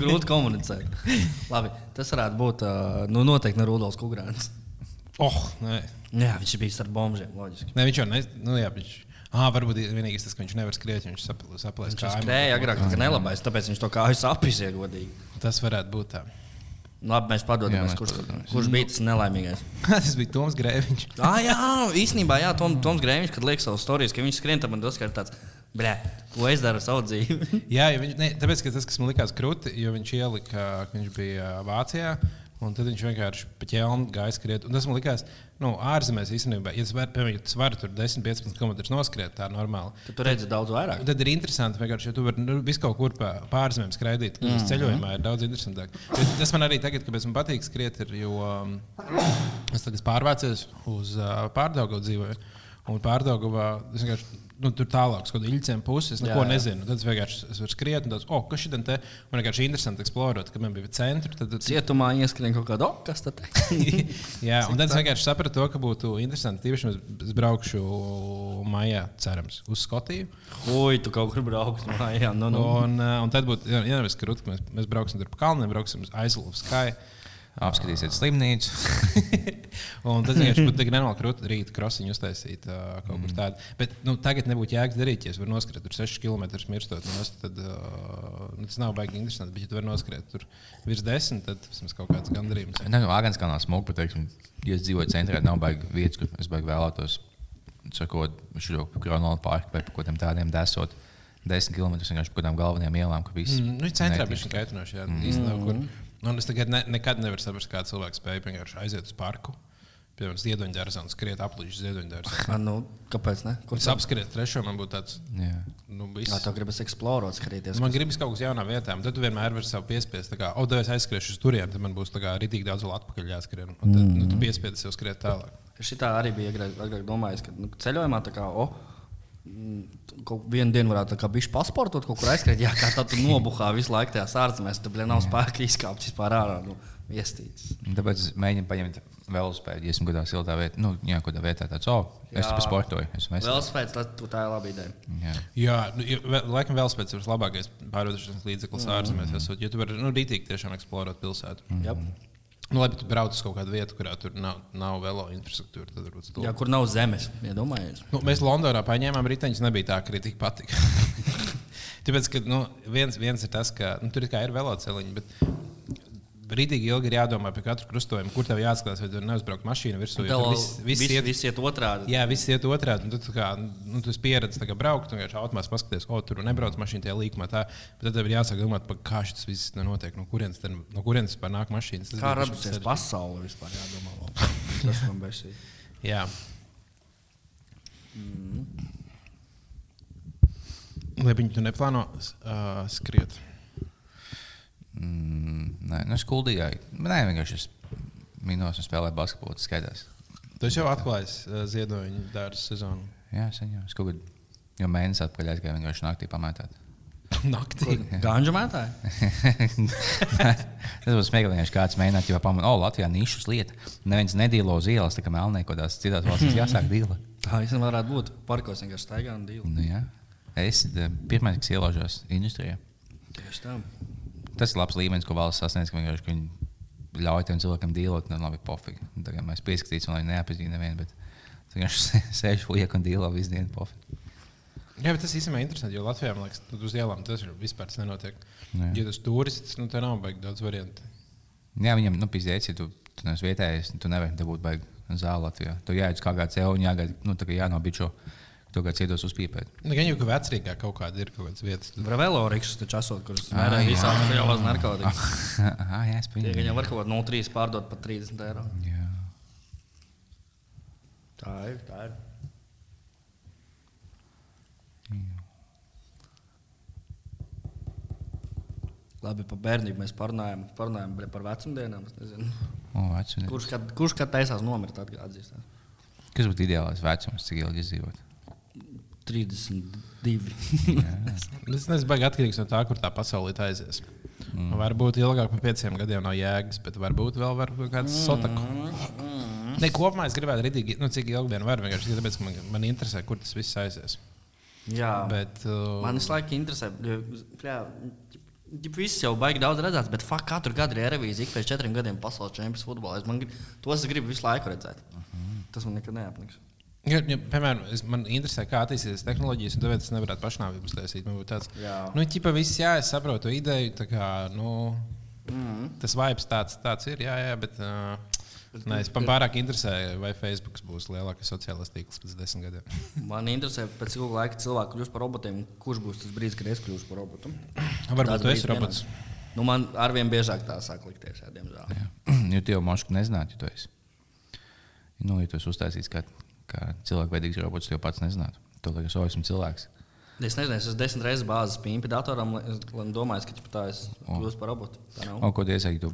Grūti komunicēt. Labi, tas varētu būt uh, nu, noteikti ne Rudolf Kungrāns. Oh, nē. Jā, viņš bija ar bombžiem, loģiski. Ne, viņš jau ne, nu, jā, viņš, ah, varbūt vienīgais tas, ka viņš nevar skriet, viņš saplēs Viņš jau skrēja agrāk, kad nelabais, tāpēc viņš to kāju sapnis iegodīgi. Tas varētu būt tā. Labi, mēs Jā, padodamies, mēs kurš, padodamies. kurš bija tas nelaimīgais. tas bija Toms Grēviņš. Ah, jā, īstenībā, jā, Tom, Toms Grēviņš, kad liek savus stāstus, ka viņš skrien, tad man tas ir tāds, blē, ko es daru ar savu dzīvi. Jā, viņš, ne, tāpēc, tas, kas man likās krūti, jo viņš ielika, ka viņš bija Vācijā. Un tad viņš vienkārši pa ķēniņu gāja skriet. Un tas man likās, nu, ārzemēs īstenībā, ja var, piemēram, tas var tur 10-15 km noskriet, tā ir normāli. Tad tu redzi daudz vairāk. Tad ir interesanti, vienkārši, ja tu vari nu, visu kaut kur pa pārzemēm skraidīt. Tad mm -hmm. ceļojumā ir daudz interesantāk. Bet Tas man arī tagad, kāpēc man patīk skriet, ir, jo um, es tagad pārvācos uz uh, pārdaugu dzīvoju. Un vienkārši. Nu, tur tālāk, kaut kāda ilgcēm puses, es neko Jā, jā. nezinu. Tad es vienkārši es varu skriet, un tāds, oh, kas šī te man vienkārši interesanti eksplorēt, kad man bija centri. Tad, tad, Cietumā ieskrien kaut kāda, oh, kas tad te? Jā, un tad es vienkārši sapratu, to, ka būtu interesanti. Tīpaši es- braukšu maijā, cerams, uz Skotiju. Ui, tu kaut kur brauks mājā. Nu, nu. Un, uh, un tad būtu jā, jā, mēs, krūt, ka mēs, mēs brauksim tur pa kalniem, brauksim uz aizlūku skai. Apskatīsiet slimnīcu. Un tad tik nenormāli krūti rīta krosiņu uztaisīt uh, kaut kur tādu. Bet nu, tagad nebūtu jēgas darīt, ja es varu noskriet tur 6 km mirstot. Nu, tad, uh, nu, tas nav baigi interesanti, bet ja tu vari noskriet tur virs 10, tad tas ir kaut kāds gandarījums. Nē, nu, Agants kā nav smuka, bet, teiksim, ja es dzīvoju centrā, nav baigi vietas, kur es baigi vēlētos, sakot, šo kronolu parku vai pa kaut kādiem tādiem desot. Desmit km vienkārši pa kādām galvenajām ielām, ka viss Mm, nu, centrā bija kaitinoši. Jā, mm. īstenībā, kur, un es tagad ne, nekad nevaru saprast, kā cilvēks spēja vienkārši aiziet uz parku. Piemēram, ziedoņdārzā un skriet aplīšu ziedoņdārzā. Nu, kāpēc ne? Kur Es apskriet trešo, man būtu tāds, Jā. nu, Jā, viss. tev gribas eksplorēt, skatīties. Man gribas kaut kas jaunā vietā, un tad tu vienmēr vari sev piespiest, tā kā, oh, es aizskriešu uz turieni, tad man būs tā kā rītīgi daudz vēl atpakaļ jāskrien. Un tad mm. nu, tu piespiedi sev skriet tālāk. Šitā arī bija agrāk, domājis, ka nu, ceļojumā tā kā. Oh, mm, Kaut vienu dienu varētu kā bišķi pasportot, kaut kur aizskriet. Jā, kā tad tu nobuhā visu laiku tajās ārzemēs. Tur bija nav spēka izkāpt vispār ārā. Nu, Iestīts. Un Tāpēc es mēģinu paņemt velospēdu, ja esmu kādā siltā vietā, nu, jā, kādā vietā tāds, oh, es Jā. tur sportoju. Veselīgs. spēc, tā, ir laba ideja. Jā. Jā, nu, ja, laikam vēl spēc ir labākais pārvietošanas līdzeklis mm. ārzemēs. Esot, jo tu vari nu, rītīgi tiešām eksplorēt pilsētu. Mm. Jā. Nu, labi, tu brauc uz kaut kādu vietu, kurā tur nav, nav velo infrastruktūra. Tad varbūt. Jā, kur nav zemes, iedomājies. Nu, mēs Londonā paņēmām riteņus, nebija tā, ka arī tik patika. Tāpēc, ka nu, viens, viens ir tas, ka nu, tur ir kā ir veloceliņi, bet rītīgi ilgi ir jādomā par katru krustojumu, kur tev jāskatās, vai tur neuzbraukt mašīna virsū. tur Viss, viss iet, viss iet otrādi. jā, viss iet otrādi. un Tu, kā, nu, tu esi pieredzējis tā kā braukt, un vienkārši automātiski paskaties, o, tur nebrauc mašīna tajā līkumā. Tā, bet tad tev ir jāsāk domāt, par kā šis viss nu, notiek, no kurienes, tad, no kurienes vispār nāk mašīnas. Tas Kā radusies pasaule vispār jādomā. Tas man besī. Jā. Labi, tu neplāno uh, skriet. Mm, nē, nu, skuldīgai. Nē, vienkārši es minos un spēlēju basketbolu. Tas skaitās. Tu jau atklājis uh, ziedoņa dārza sezonu. Jā, sen jau. Es kaut kādā jau mēnesī atpakaļ aizgāju vienkārši naktī pamētāt. Naktī. Ganžu mētāji? Tas būs smieklīgi, ja kāds mēģinātu jau pamanīt, o, Latvijā nišas lieta. Neviens nedīlo uz ielas, tā kā melnē, kaut kādās citās valstīs jāsāk dīla. Tā īstenībā varētu būt. Parkos vienkārši staigā un dīlu. Nu, jā. es esmu pirmais, kas ielaužās industrijā. Tieši tā. Tas ir labs līmenis, ko valsts sasniedz, ka vienkārši ka viņi ļauj tiem cilvēkiem dīlot. Nu, labi, pofīgi. Tagad mēs pieskatīsim, lai neapzīmētu nevienu, bet vienkārši sēžu lieku un dīlo visu dienu pofīgi. Jā, bet tas īstenībā ir interesanti, jo Latvijā, man liekas, tu uz ielām tas ir vispār tas nenotiek. Jā. Ja esi turists, nu, tā nav baigi daudz variantu. Jā, viņam, nu, pizdieci, tu, tu neesi vietējais, tu nevari dabūt baigi zāli Latvijā. Tu jāiet uz kā kādu ceļu un jāgaida, nu, tā kā jānobičo, tu kā cietos uzpīpēt. Nu, gan jau, ka vecrīgā kaut kāda ir kaut kādas vietas. Var vēl orīkšus taču esot, kurus Ā, mērē visās lielās narkotikas. Ah, jā, es pieņemu. viņam var kaut ko no 3 pārdot par 30 eiro. Jā. Tā ir. Tā ir. Labi, par bērnību mēs parunājam, parunājam par vecumdienām. es nezinu. O, vecums. Kurš kad, kurš kad taisās nomirt, atzīstās? Kas būtu ideālais vecums, cik ilgi izdzīvot? 32. Tas nezinu, baigi atkarīgs no tā, kur tā pasaulē aizies. Mm. Varbūt ilgāk par pieciem gadiem nav jēgas, bet varbūt vēl var kaut kāds sotaku. Ne, kopumā es gribētu redzēt, nu, cik ilgi vien var. Vienkārši tāpēc, ka man, man interesē, kur tas viss aizies. Jā, Bet, uh, man visu laiku interesē. Jā, Viss jau baigi daudz redzēts, bet fakt, katru gadu ir revīzija. Ik pēc četriem gadiem pasaules čempions futbolā. Es man, tos es gribu visu laiku redzēt. Tas man nekad neapniks. Ja, ja, piemēram, es, man interesē, kā attīstīsies tehnoloģijas, un tāpēc es nevaru pašnāvību taisīt. Man būtu tāds, nu, ķipa, viss, jā, es saprotu ideju. tā Kā, nu, Mm. tas vibes tāds, tāds ir, jā, jā bet uh, ne, es pārāk interesē, vai Facebook būs lielākais sociālais tīkls pēc desmit gadiem. Man interesē, pēc cik laika cilvēki kļūst par robotiem. Kurš būs tas brīdis, kad es kļūšu par robotu? Varbūt brīdis esi robots. pienāks. Nu, man arvien biežāk tā sāk likties, jā, diemžēl. Jā. jo tu jau mašku nezinātu, ja tu esi. Nu, ja tu esi uztaisīts kā, kā cilvēkveidīgs robots, tu jau pats nezinātu. Tu liekas, o, esmu cilvēks. Es nezinu, es esmu desmit reizes bāzes pīņķi datoram, lai domāju, ka tā es kļūstu par robotu. O, ko tu iesaki, tu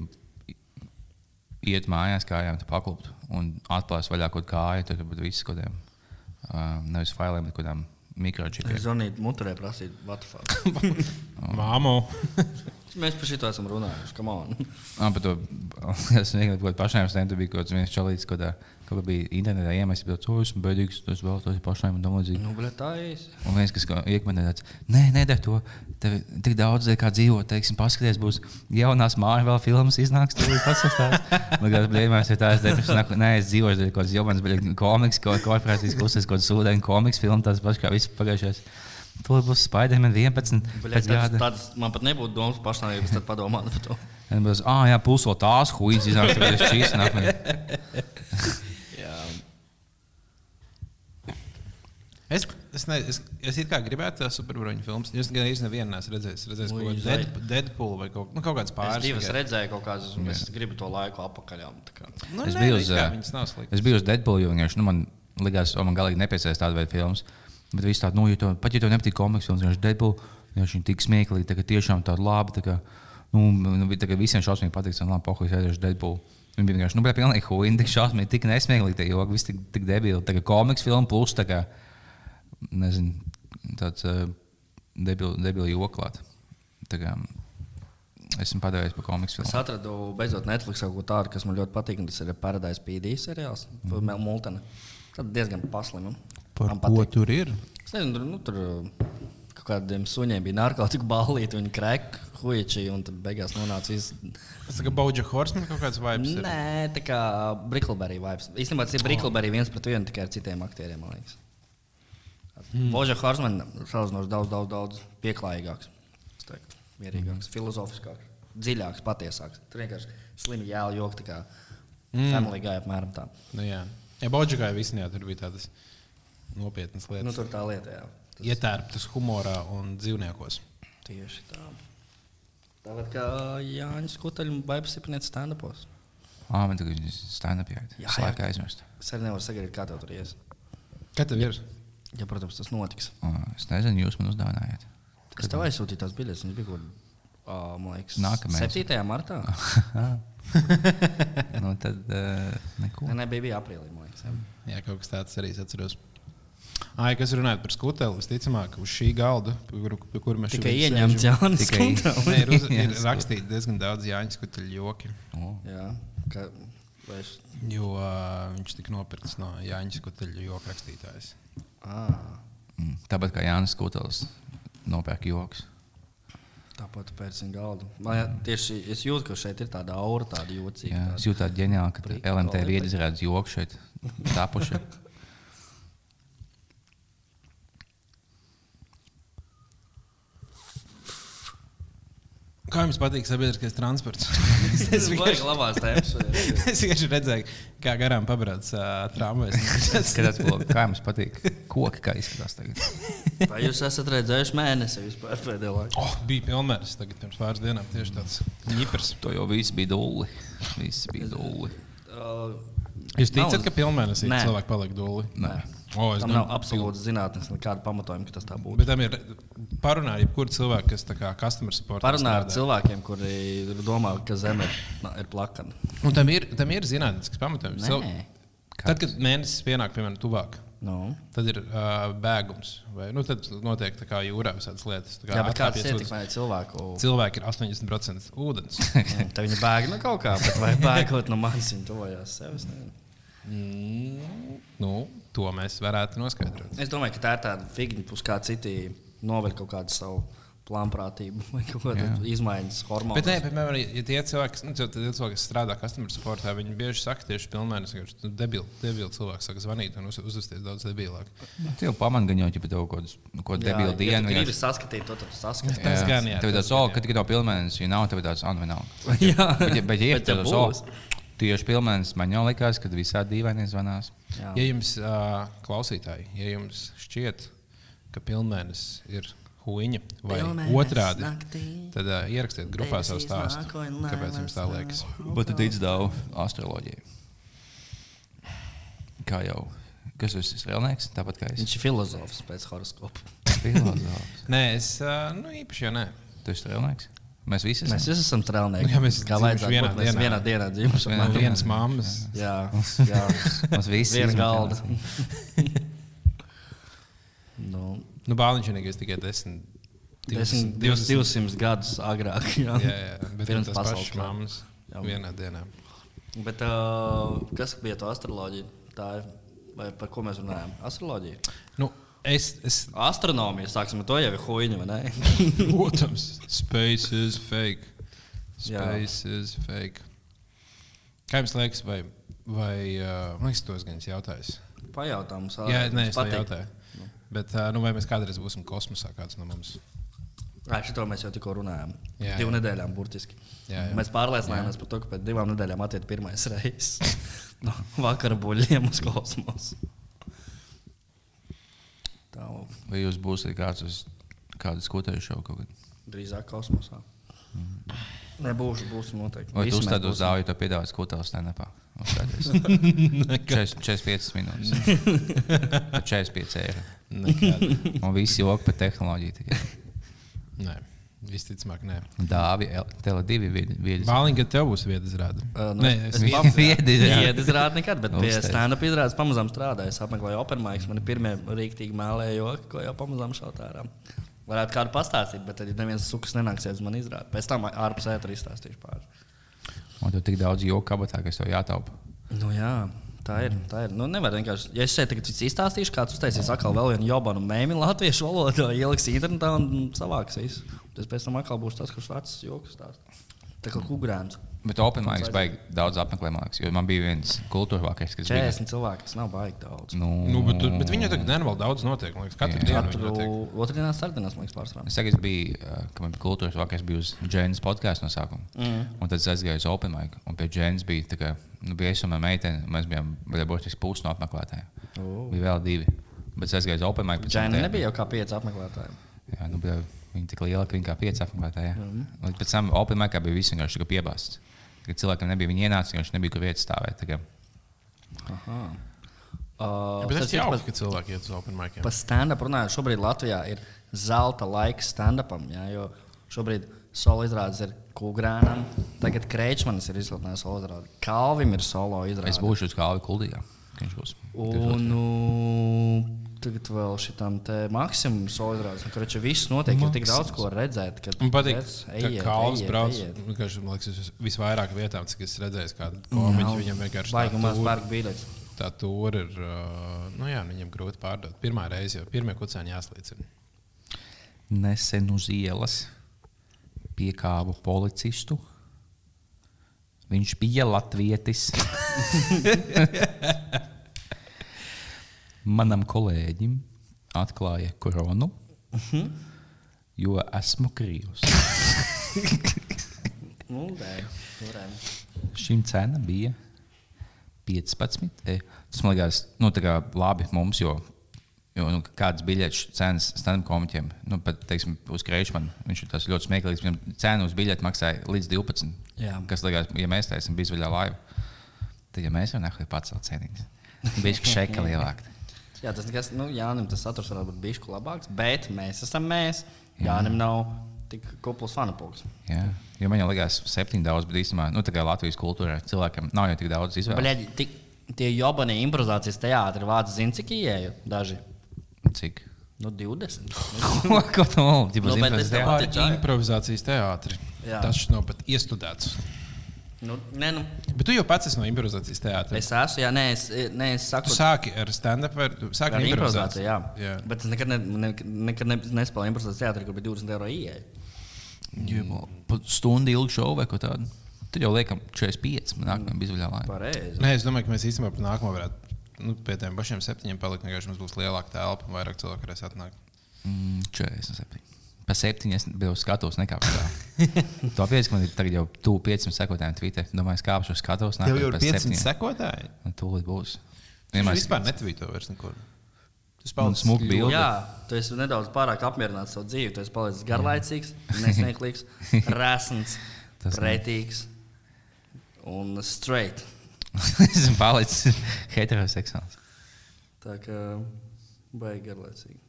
iet mājās kājām, tu pakluptu un atklāsi vaļā kaut kāju, tad būtu viss kaut kādiem, uh, nevis failiem, bet kaut kādām mikročipiem. Es zvanīju, muturē prasīt, what the fuck. Māmu. Mēs par šito esam runājuši. Come on. Ah, par to es vienkārši kādā pašām stendam bija kaut kāds viens čalīts, kaut kā, kaut bija internetā iemesls, bet to esmu bēdīgs, tas vēl tos pašām un līdzīgi. Nu, bļa, tā ir. Un viens, kas iekmenē tāds, nē, nedara to. Tev tik daudz, kā dzīvo, teiksim, paskaties, būs jaunās mājas, vēl filmas iznāks, tur būs pasakās. Man liekas, blēmēs ir tās depresijas, nē, es dzīvoju, tur ir kaut kāds jomans, bet komiks, kaut korporācijas puses, kaut sūdeņu komiks, filmas, tās pašas kā viss pagājušais. Tur būs Spiderman 11. Bļa, pēc tāds, tāds, man pat nebūtu domas pašnāvības, tad padomāt par to. Ah, jā, pulso tās huīzes, iznāk, tur ir šīs nākamais. Es, es, ne, es, es kā gribētu tādu supervaroņu filmu. Es gan īstenībā nevienu neesmu redzējis. Es redzēju, Ui, kaut kādu Deadpool vai kaut, nu, kaut kādas Es pāris. divas tikai. redzēju kaut kādas, un es gribu to laiku kā. Nu, Es biju it uz. Es biju uz Deadpool, jo vienkārši nu, man likās, ka man galīgi nepiesaistās tāda veida filmas. Bet viss tāds, nu, ja to, pat ja tev nepatīk komiks, tad vienkārši Deadpool, viņš ir tik smieklīgi, tā, ka tiešām tāda laba. Tā kā, nu, nu, tā kā visiem šausmīgi patīk, un labi, pohuļs aizies uz Deadpool. Viņi bija vienkārši, nu, bija pilnīgi huīni, tik šausmīgi, tik nesmieklīgi, tie joki, viss tik, tik debili. Tā kā komiks filma plus, tā kā, nezinu, tāds uh, debili, debili joklāt. Tā kā esmu padevies par komiks Es filmu. atradu beidzot Netflix kaut ko tādu, kas man ļoti patīk. Tas ir Paradise PD seriāls, mm. Multena. Tad diezgan paslima. Par Man ko patīk. tur ir? Es nezinu, tur, nu, tur uh, kaut kādiem suņiem bija narkotiku ballīti, viņi krēka huīči, un tad beigās nonāca viss. Tas kā Boģa Horseman kaut kāds vibes. ir. Nē, tā kā Brickleberry vibes. Īstenībā tas ir Brickleberry viens pret vienu tikai ar citiem aktieriem, man liekas. Mm. Boža Horsman salīdzinoši daudz, daudz, daudz pieklājīgāks, teiktu, mierīgāks, mm. filozofiskāks, dziļāks, patiesāks. Tur vienkārši slimi jēlu joki, tā kā mm. family guy apmēram tā. Nu, jā, ja gāja visnijā, tur bija tādas nopietnas Nu, lietas. tur tā lieta, jā. Tas Ietērptas humorā un dzīvniekos. tieši tā. Tāpat kā Jānis Kutaļs, Baipas Sipnieks stand-upos. Ah, man tagad stand-up jāiet. Jā, jā. laikā aizmirstu. Es arī nevaru sagaidīt, kā tev tur ies. Kā tev ir? Ja, protams, tas notiks. Ah, Es nezinu, jūs man uzdāvinājāt. Es tev aizsūtīju tās biļetes, viņas bija kaut kādā, man liekas, Nākamais. 7. martā. nu, tad uh, neko. Nē, nē, bija, bija aprīlī, jā. Kaut kas tāds arī atceros. Ai, kas runājot par skuteli, visticamāk, uz šī galda, pie kura mēs Tikai sēžam. Jānis. Nē, ir, uz, ir rakstīts diezgan daudz Jāņa skuteļu joki. Oh. Jā, ka, es, Jo uh, viņš tika nopirkts no Jāņa skuteļu joku rakstītājas. Ah, Mm. Tāpat kā Jānis Kutels nopērk joks. tāpat pēc viņa galda. Man, jā, tieši es jūtu, ka šeit ir tāda aura, tāda jocīga. Jā, tāda. es jūtu tādu ģeniālu, ka. LMT ir izrādījis joku šeit. Tapuši. Kā jums patīk sabiedriskais transports? Tas ir labās tēmas. es vienkārši redzēju, kā garām pabrauc uh, tramvajas. Skatās, kā jums patīk. Koki kā izskatās tagad. Vai jūs esat redzējuši mēnesi vispār pēdējā laikā? Oh, bija pilnvērs. Tagad pirms pāris dienām tieši tāds ņipars. To jau viss bija dulli. Viss bija dulli. Uh, Jūs ticat, ka Nē. cilvēki paliek dūli? Nē. O, tam nav absolūti zinātnes, nekāda pamatojuma, ka tas tā būtu. Bet tam ir parunājot, jebkurā cilvēkā, kas tā kā customer support. Parunā ar cilvēkiem, kuri domā, ka zeme ir, ir plakana. Un tam ir, tam ir zinātnisks pamatojums. Tad, kad mēnesis pienāk, piemēram, tuvāk, Nu. tad ir uh, bēgums. Vai, nu, tad notiek tā kā jūrā visādas lietas. kā Jā, bet atkāpjas ūdens. ietekmē cilvēku? Cilvēki ir 80% ūdens. Tā viņa bēg no kaut kā, bet vai bēgot no manis, viņa tuvojās sev. es nezinu. mm, nu, to mēs varētu noskaidrot. Es domāju, ka tā ir tāda figūra, uz kā citi novēl kaut kādu savu plānprātību vai kaut kādu izmaiņas hormonu. Bet, nē, piemēram, ja tie cilvēki, kas- nu, tie cilvēki, kas strādā customer supportā, viņi bieži saka, tieši pilnvērtīgi, ka nu, debili, debili cilvēki saka zvanīt un uz, uzvesties daudz debilāk. Tu jau pamani gan jau, ja tev kaut ko debilu dienu. Ja gribi saskatīt to, tad tu saskati. Tas gan, jā, Tev ir tas tāds, jā. kad tikai tā pilnvērtības, ja nav, tev tāds, ah, nu. Jā, Bet, ja- ir būs. oh, tieši pilnvērtības, man jau likās, ka visādi dīvaini zvanās. Jā. Ja jums, uh, klausītāji, ja jums šķiet, ka pilnvērtības ir huīņa vai Pilnēnes otrādi, naktī. tad uh, ierakstiet grupā savu Debesīs stāstu. Kāpēc jums tā liekas? Bet tu tici daudz astroloģijai. Kā jau. Kas tas ir? Relnieks, tāpat kā es. Viņš ir filozofs pēc horoskopa. Filozofs. Nē, es uh, nu, īpaši jau nē. Tu esi relnieks? Mēs visi esam. Mēs visi esam strēlnieki. Jā, mēs kā vajadzētu vienā. Mēs dienā. vienā dienā dzīvojam. Man vienas mammas. Jā, jā. Mums visi Viena izmet galda. vienā. nu, Nu, Bāliņš vienīgais tikai 10. 200, 200 gadus agrāk. Jā, Jā, jā, bet Pirms pasaules pašas mammas Jā. vienā dienā. Bet uh, kas bija tā astroloģija? Tā ir, vai par ko mēs runājam? Astroloģija. Nu, es, es, Astronomija, sāksim ar to jau ir huīņa, vai ne? protams, space is fake. Jā. Space is fake. Kā jums liekas, vai, vai uh, man liekas, tos gan es jautāju? Pajautām, mums Jā, nē, es jautāju. Bet, uh, nu, vai mēs kādreiz būsim kosmosā, kāds no mums? Jā, šito mēs jau tikko runājām. Jā, Divu jā. nedēļām, burtiski. Jā, jā. Mēs pārliecinājāmies par to, ka pēc divām nedēļām attiek pirmais reizes no vakara buļļiem uz kosmosu. Tā Vai jūs būsiet kāds uz kādu skotēju šovu kaut kad? drīzāk kosmosā. Nebūšu, būs noteikti. Vai tu uzstādi uz būsim. zāli, ja tu piedāvā skotēju stand-upā? Uzstādies. 45 minūtes. Par 45 eiro. Un visi joki par tehnoloģiju. tikai. nē, visticamāk, nē. Dāvi, Tele2 vietas. Bāliņš, kad tev būs vieta izrāda. Uh, nu, Nē, es es es pam- Viedi izrādi. Viedi izrādi nekad, bet pie stand-up izrādes pamazām strādāju. Es apmeklēju open mics, man ir pirmie rīktīgi mēlēji joki, ko jau pamazām šaut ārā. Varētu kādu pastāstīt, bet tad, ja neviens sukas nenāksies uz mani izrādīt, pēc tam ārpus ētra izstāstīšu pāri. Un tur tik daudz joku kabatā, kas tev jātaupa. Nu, jā, tā ir. Tā ir. Nu, nevar vienkārši. Ja es šeit tagad izstāstīšu, kāds uztaisīs atkal vēl vienu jobanu mēmī latviešu valodā, ieliks internetā un savāks visu. Tas pēc tam atkal būs tas, kurš vecs joks stāsta. Tā kā kukurēns. Bet Open Mics baigi daudz apmeklē, man liekas, jo man bija viens kultūra vakars, kas bija. 40 cilvēki, tas nav baigi daudz. Nu, Nu, bet, bet viņu tagad nevēl daudz notiek. Liekas, katru Jā. dienu Katru viņi notiek. otrdienā, sestdienās, man liekas, pārsvarā. Es es biju, uh, kad man bija kultūras vakars, bija uz Džēnas podkāstu no sākuma. Mm. Un tad es aizgāju uz Open Mic, un pie Džēnas bija tā, ka, nu, bija es un mana meitene, un mēs bijām burtiski pusi no apmeklētājiem. Oh. Bija vēl divi. Bet es aizgāju uz Open tam Džēna nebija jau kā pieci apmeklētāji. Jā, nu, bija viņa tik liela, ka viņa kā pieci apmeklētāji. Mm. Un pēc tam Open Mic bija viss vienkārši piebāzts. Kad cilvēkam nebija viņa ienāca, viņš nebija kur vietas stāvēt. Uh, es citu, jauku, par- ka cilvēki iet uz open mic. Par stand-up runājot, šobrīd Latvijā ir zelta laiks stand-upam. Jo šobrīd solo izrādes ir Kungrānam, tagad Kreičmanis ir izsludinājis solo izrādi. Kalvim ir solo izrāde. Es būšu uz kālu kuldīgā. ka Viņš būs. Un nu, tagad vēl šitam te maksimum solo izrādes. Nu, Kurš viss notiek, ir tik daudz ko redzēt. Kad Man patīk, ka Kalns brauc. vienkārši, Man liekas, uz visvairāk vietām, cik es redzēju, kādu komiķu viņam vienkārši tūri- pērk biļetes. tā tur ir. Nu jā, viņam grūti pārdot. Pirmā reize jau pirmie kucēni jāslīcina. Nesen uz ielas piekāpu policistu. Viņš bija latvietis. Manam kolēģim atklāja koronu, jo esmu krīvs. Nu. Šim cena bija 15. E, Tas man liekas, nu, labi mums, jo, jo nu, kādas biļetes cenas stand-up komiķiem, nu, pat, teiksim, uz Kreičmanu, viņš ir tas ļoti smieklīgs. Viņam cena uz biļeti maksāja līdz 12. Jā. Kas, liekas, ja mēs taisām bizvaļā laivu, tad, ja mēs varam pacelt cenas, bija šeka lielāka. Jā, tas nekas, nu, Jānis, tas saturs varētu būt bijis labāks, bet mēs esam mēs. Jānis nav tik kupls fanapulks. Jā, jo man jau liekas, septiņi daudz, bet īstenībā, nu, Latvijas kultūrā cilvēkam nav jau tik daudz izvēles. Bļaļ, tik, tie jobani improvizācijas teātri vāc zina, cik ieeja daži. Cik? Nu, 20. Ko tu mūli? Nu, Ar patīk, jā. improvizācijas teātri. Jā. Tas nav pat iestudēts. Nu, nē, nu, Bet tu jau pats esi no improvizācijas teātra. es esmu, jā, nē, es, nē, es saku, Tu sāki ar stand-up vai tu sāki ar ar improvizāciju, jā. jā. Bet es nekad, ne, ne, nekad ne, nespēlēju improvizācijas teātrī, kur bija 20 eiro ieeja. Pat stundu ilgu šovu vai ko tādu. Tad jau liekam 45. Man nākamajā bizvaļā laika. Pareizi. Nē, es domāju, ka mēs īstenībā par nākamo varētu nu, pie tiem pašiem septiņiem palikt. Vienkārši mums būs lielāka telpa un vairāk cilvēku varēs atnākt. Mm, 47. Pa septiņi es biju skatos, nekāpšu tā. to pieeja, ka man ir tagad jau tuvu 500 sekotājiem Twitter. Domāju, es kāpšu skatos. Tev jau ir nākamajā pa 500 septiņiem. sekotāji. Un tūlīt būs. Vienmēr vispār netvīto vairs neko. Tas smuka ļoti- bilde. Jā, tu esi nedaudz pārāk apmierināts ar savu dzīvi. Tu esi palicis garlaicīgs, nesnieglīgs, resns, Tas gan. pretīgs un straight. Esmu palicis heteroseksuāls. Tā kā baigi garlaicīgi.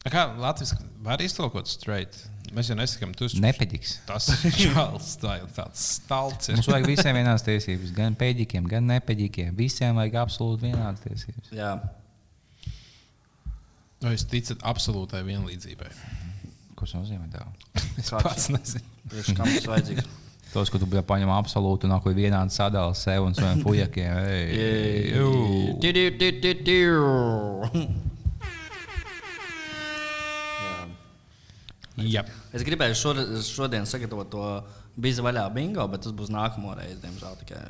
A Kā Latvijas var iztulkot straight? Mēs jau nesakām, tu esi Nepeģiks. tas čāls, tā ir tāds stalts. ir. Mums vajag visiem vienādas tiesības. Gan peģikiem, gan nepeģikiem. Visiem vajag absolūti vienādas tiesības. Jā, Vai jūs ticat absolūtai vienlīdzībai? Ko tas nozīmē? Es Kāds? pats nezinu. priekš kam tas vajadzīgs. Tos, ka tu biji paņem absolūti un nākot vienādi sadalīt sev un saviem pujakiem. Ei, jū. Tiu, Jā. Es gribēju šodien, šodien sagatavot to bizu vaļā bingo, bet tas būs nākamo reizi, diemžēl. Tikai,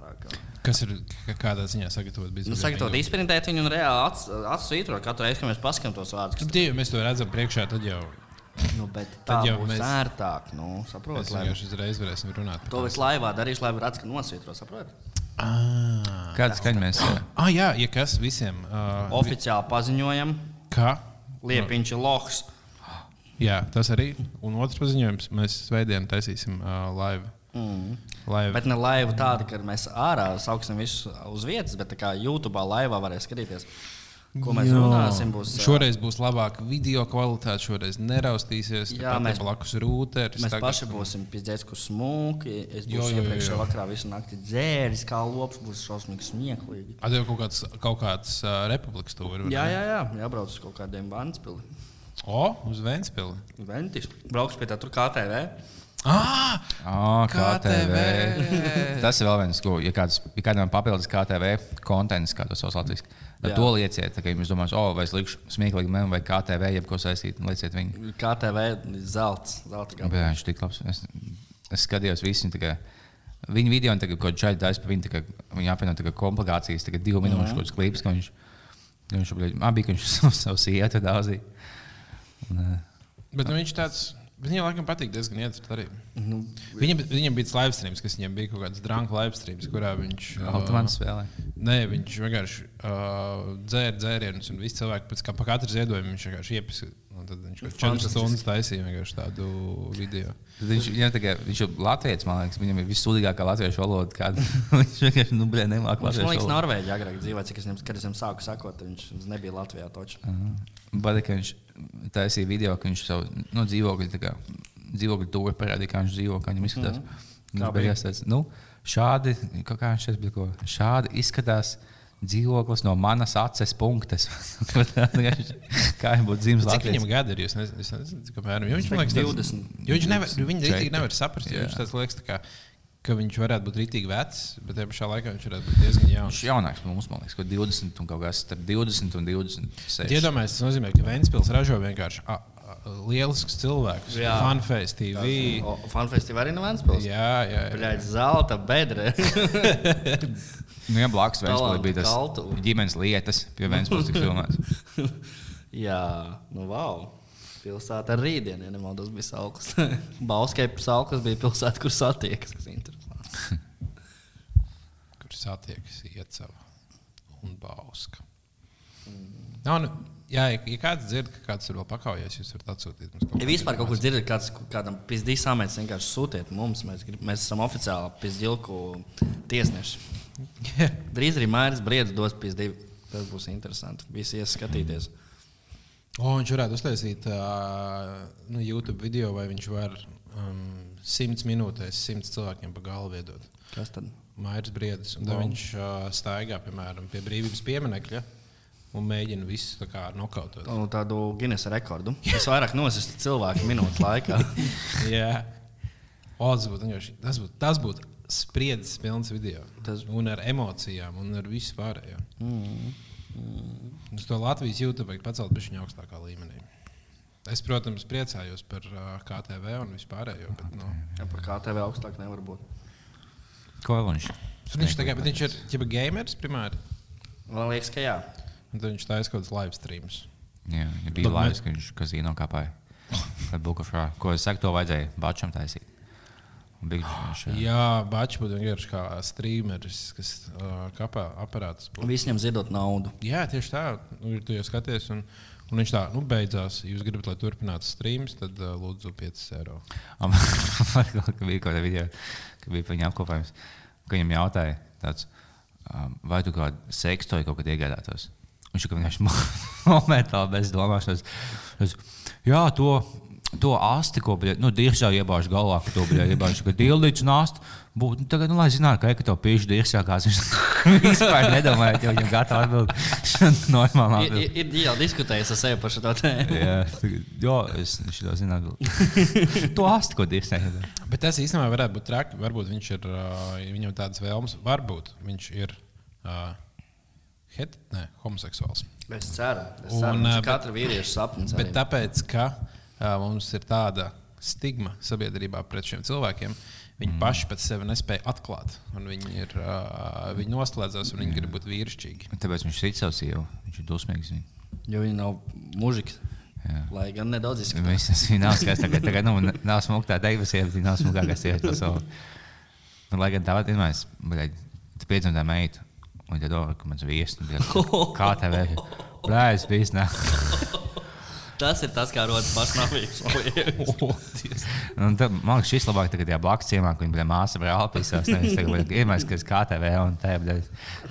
tā kā. Kas ir kā- kādā ziņā sagatavot Nu, biznesu? sagatavot, izprintēt viņu un reāli ats- atsvītrot katru reizi, kad mēs paskatām tos vārdus. kas Divi, mēs to redzam priekšā, tad jau Nu, bet Tad tā jau būs mēs- mēs... ērtāk. Nu, mēs saprot, lai... vienkārši uzreiz varēsim runāt. To visu laivā darīšu, lai varētu nosvītrot. Saprot? Ah, Kāda skaņa mēs esam? ah, jā, ja kas visiem. Uh, Oficiāli paziņojam, kā? Liepiņš ir lohs. Jā, tas arī. Un otrs paziņojums, mēs svētdien taisīsim uh, live. Mm. live. Bet ne laivu tādu, ka mēs ārā sauksim visus uz vietas, bet kā YouTube laivā varēs skatīties. Ko mēs Jā. runāsim? Būs, ā, Šoreiz būs labāka video kvalitāte, šoreiz neraustīsies. Jā, Jā, mēs blakus rūtēs. Mēs paši būsim pizdzēs, kur smuki. Es jo, iepriekšējā vakarā visu nakti dzēris, kā lops, būs šausmīgi smieklīgi. Atdevu kaut kāds, kaut kāds uh, republikas tur. Jā, jā, jā, jābrauc uz kaut kādiem Vanspili. O, uz Vēnspili. Ventis. Braukšu pie tā tur KTV. Ah! Oh, KTV. KTV. Tas ir vēl viens, ko, ja, kāds, ja kādam papildus KTV konteksts, kā tas sauc latviešu, tad Jā. to lieciet. Kā jums domās, oh, vai es likšu smieklīgi memu vai KTV, jeb ko saistīt, lieciet viņu. KTV zelts. zelta Bet gabals. viņš ir tik labs. Es, es skatījos visu. kā Viņa video, tagad, ko Džaļa taisa viņu, kā viņa apvieno tā kā komplikācijas, tagad divu minūšu kaut kāds klips, ka viņš, viņš, abi, ka viņš savu, savu sietu dāzīja. Eh, Bet nu, viņš tāds. Viņam laikam patīk diezgan iedzert arī. Nu, Viņam, viņam bija live streams, kas viņam bija kaut kāds drāmas live streams, kurā viņš. Automāts spēlē. Nē, viņš vienkārši uh, dzēra dzērienus, un visi cilvēki pēc kā pa katru ziedojumu viņš vienkārši un Tad viņš kaut kādas 4 stundas taisīja vienkārši tādu video. Tad Viņš, jā, tā kā, viņš ir latviečs, man liekas, viņam ir vissūdīgākā latviešu valoda. Kāda. viņš vienkārši nu, blē, nemāķi Viņš man latviešu liekas, valodu. Norvēģijā agrāk dzīvoja, cik es viņam, kad es viņam sāku sakot, viņš nebija Latvijā. Toči. Bet ka viņš taisīja video, ka viņš savu nu, dzīvokli, tā kā, dzīvokli tūri parādīja, kā viņš dzīvo, kā viņam izskatās. Mm -hmm. Kā Viņš beigās teica, nu, šādi, kā kā viņš teica, ko, šādi izskatās dzīvoklis no manas aces punktes. kā viņam būtu dzīves Cik viņam gadi ir? Es nezinu, es nezinu. Jo viņš man liekas, tāds- 20. Jo viņš nevar, viņa nevar saprast. jo. Viņš tāds liekas, tā kā, ka viņš varētu būt rītīgi vecs, bet tajā pašā laikā viņš varētu būt diezgan jauns. Viņš ir jaunāks par mums, man liekas, ko 20 un kaut kas starp 20 un 26. Iedomājieties, tas nozīmē, ka Vēnspils ražo vienkārši a, a, lielisks cilvēks. Jā. Funface TV. Fanfestivālā arī no Vēnspils. Jā, jā, jā. Bļaļ, zelta bedre. Nu, jā, blakus Vēnspilī bija tas kaltu. ģimenes lietas, pie Vēnspils tik filmēts. Jā, nu wow. Pilsēta ar rītdienu, ja nemaldos, bija sauklis. Bauskai sauklis bija pilsēta, kur satiekas. Kur satiekas iecava un bauska. Nav, nu, jā, ja, kāds dzird, ka kāds ir vēl pakaujies, jūs varat atsūtīt mums Ja vispār kaut kur dzirdat, kāds kādam pizdīs samets, vienkārši sūtiet mums. Mēs, grib, mēs esam oficiāli pizdilku tiesneši. Drīz arī Mairis Briedis dos pizdīvu. Tas būs interesanti. Visi ies skatīties. O, viņš varētu uztaisīt uh, nu, YouTube video, vai viņš var um, simts minūtēs simts cilvēkiem pa galvu iedot. Kas tad? Mairis Briedis. Tad viņš uh, staigā piemēram pie brīvības pieminiekļa un mēģina visus tā kā nokautot. Nu, tādu Guinness rekordu. Es vairāk nosistu cilvēku minūtes laikā. Jā, o, tas būtu vienkārši- tas būtu. Tas būtu Spriedzes pilns video. Tas- Un ar emocijām, un ar visu pārējo. Mm. Uz to Latvijas YouTube vajag pacelt viņa augstākā līmenī. Es, protams, priecājos par uh, KTV un vispārējo. Bet, nu, Ja par kā tevi augstāk nevar būt. Ko viņš? viņš, tagad, bet viņš ir jau gamers primāri. Man liekas, ka jā. Un tad viņš taisa kaut kādus live streamus. Jā, ja bija Bet laiks, ka viņš kazīno kāpāja. Kad Bukafrā, ko es saku, to vajadzēja bačam taisīt. Viņš, jā. Jā, Bačs būtu vienkārši kā streameris, kas uh, kapā aparātus. Visi viņam ziedot naudu. Jā, tieši tā. Nu, tu jau skaties, un, un viņš tā, nu, beidzās. Jūs gribat, lai turpinātu streams, tad uh, lūdzu 5 eiro. Man liekas, ka bija kaut kāda video, ka bija viņa apkopējums. Ka viņam jautāja, tāds, um, vai tu kādu seksu vai kaut kad iegādātos. Viņš jau vienkārši momentāli bez domāšanas. Jā, to, to asti, ko bija, nu, dirzā iebāž galvā, ka to bija iebāž, ka dildīts nāst. Būtu, nu, tagad, nu, lai zinātu, ka ekoto pīši dirzā kāds viņš vispār nedomāja, jo viņam gatava atbild normālā Ir, atbild. ir, ir jau diskutējis ar sevi par šo tēmu. Jā, tagad- jā, es šo zinu. To asti, ko dirzā. Bet tas īstenībā varētu būt traki. Varbūt viņš ir, uh, viņam tādas vēlmes, varbūt viņš ir uh, het, ne, homoseksuāls. Es ceru, Un, ka bet- katra vīrieša sapnis. Bet tāpēc, ka uh, mums ir tāda stigma sabiedrībā pret šiem cilvēkiem, viņi mm. paši pēc sevi nespēja atklāt. un Viņi, ir, uh, viņi noslēdzas un viņi grib būt vīrišķīgi. Tāpēc viņš ir savs sievu. Viņš ir dusmīgs. Jo viņi nav mužiks. Jā. Lai gan nedaudz izskatās. Viņa nav skaists. Tagad, tagad nu, nav tā teikt, bet viņa nav smūgākā sieviete pasaulē. Nu, lai gan tā ir, es piedzimtu meitu, un tad domāju, ka mans viesis ir kā tev ir. Blēs, bijis nē. Tas ir tas, kā rodas pašnāvības. Tad, man liekas, šis labāk tagad, ja blakus ciemā, ka viņa bija māsa brāl pisās. Nevis tagad, iedomājies, ka es kā TV un te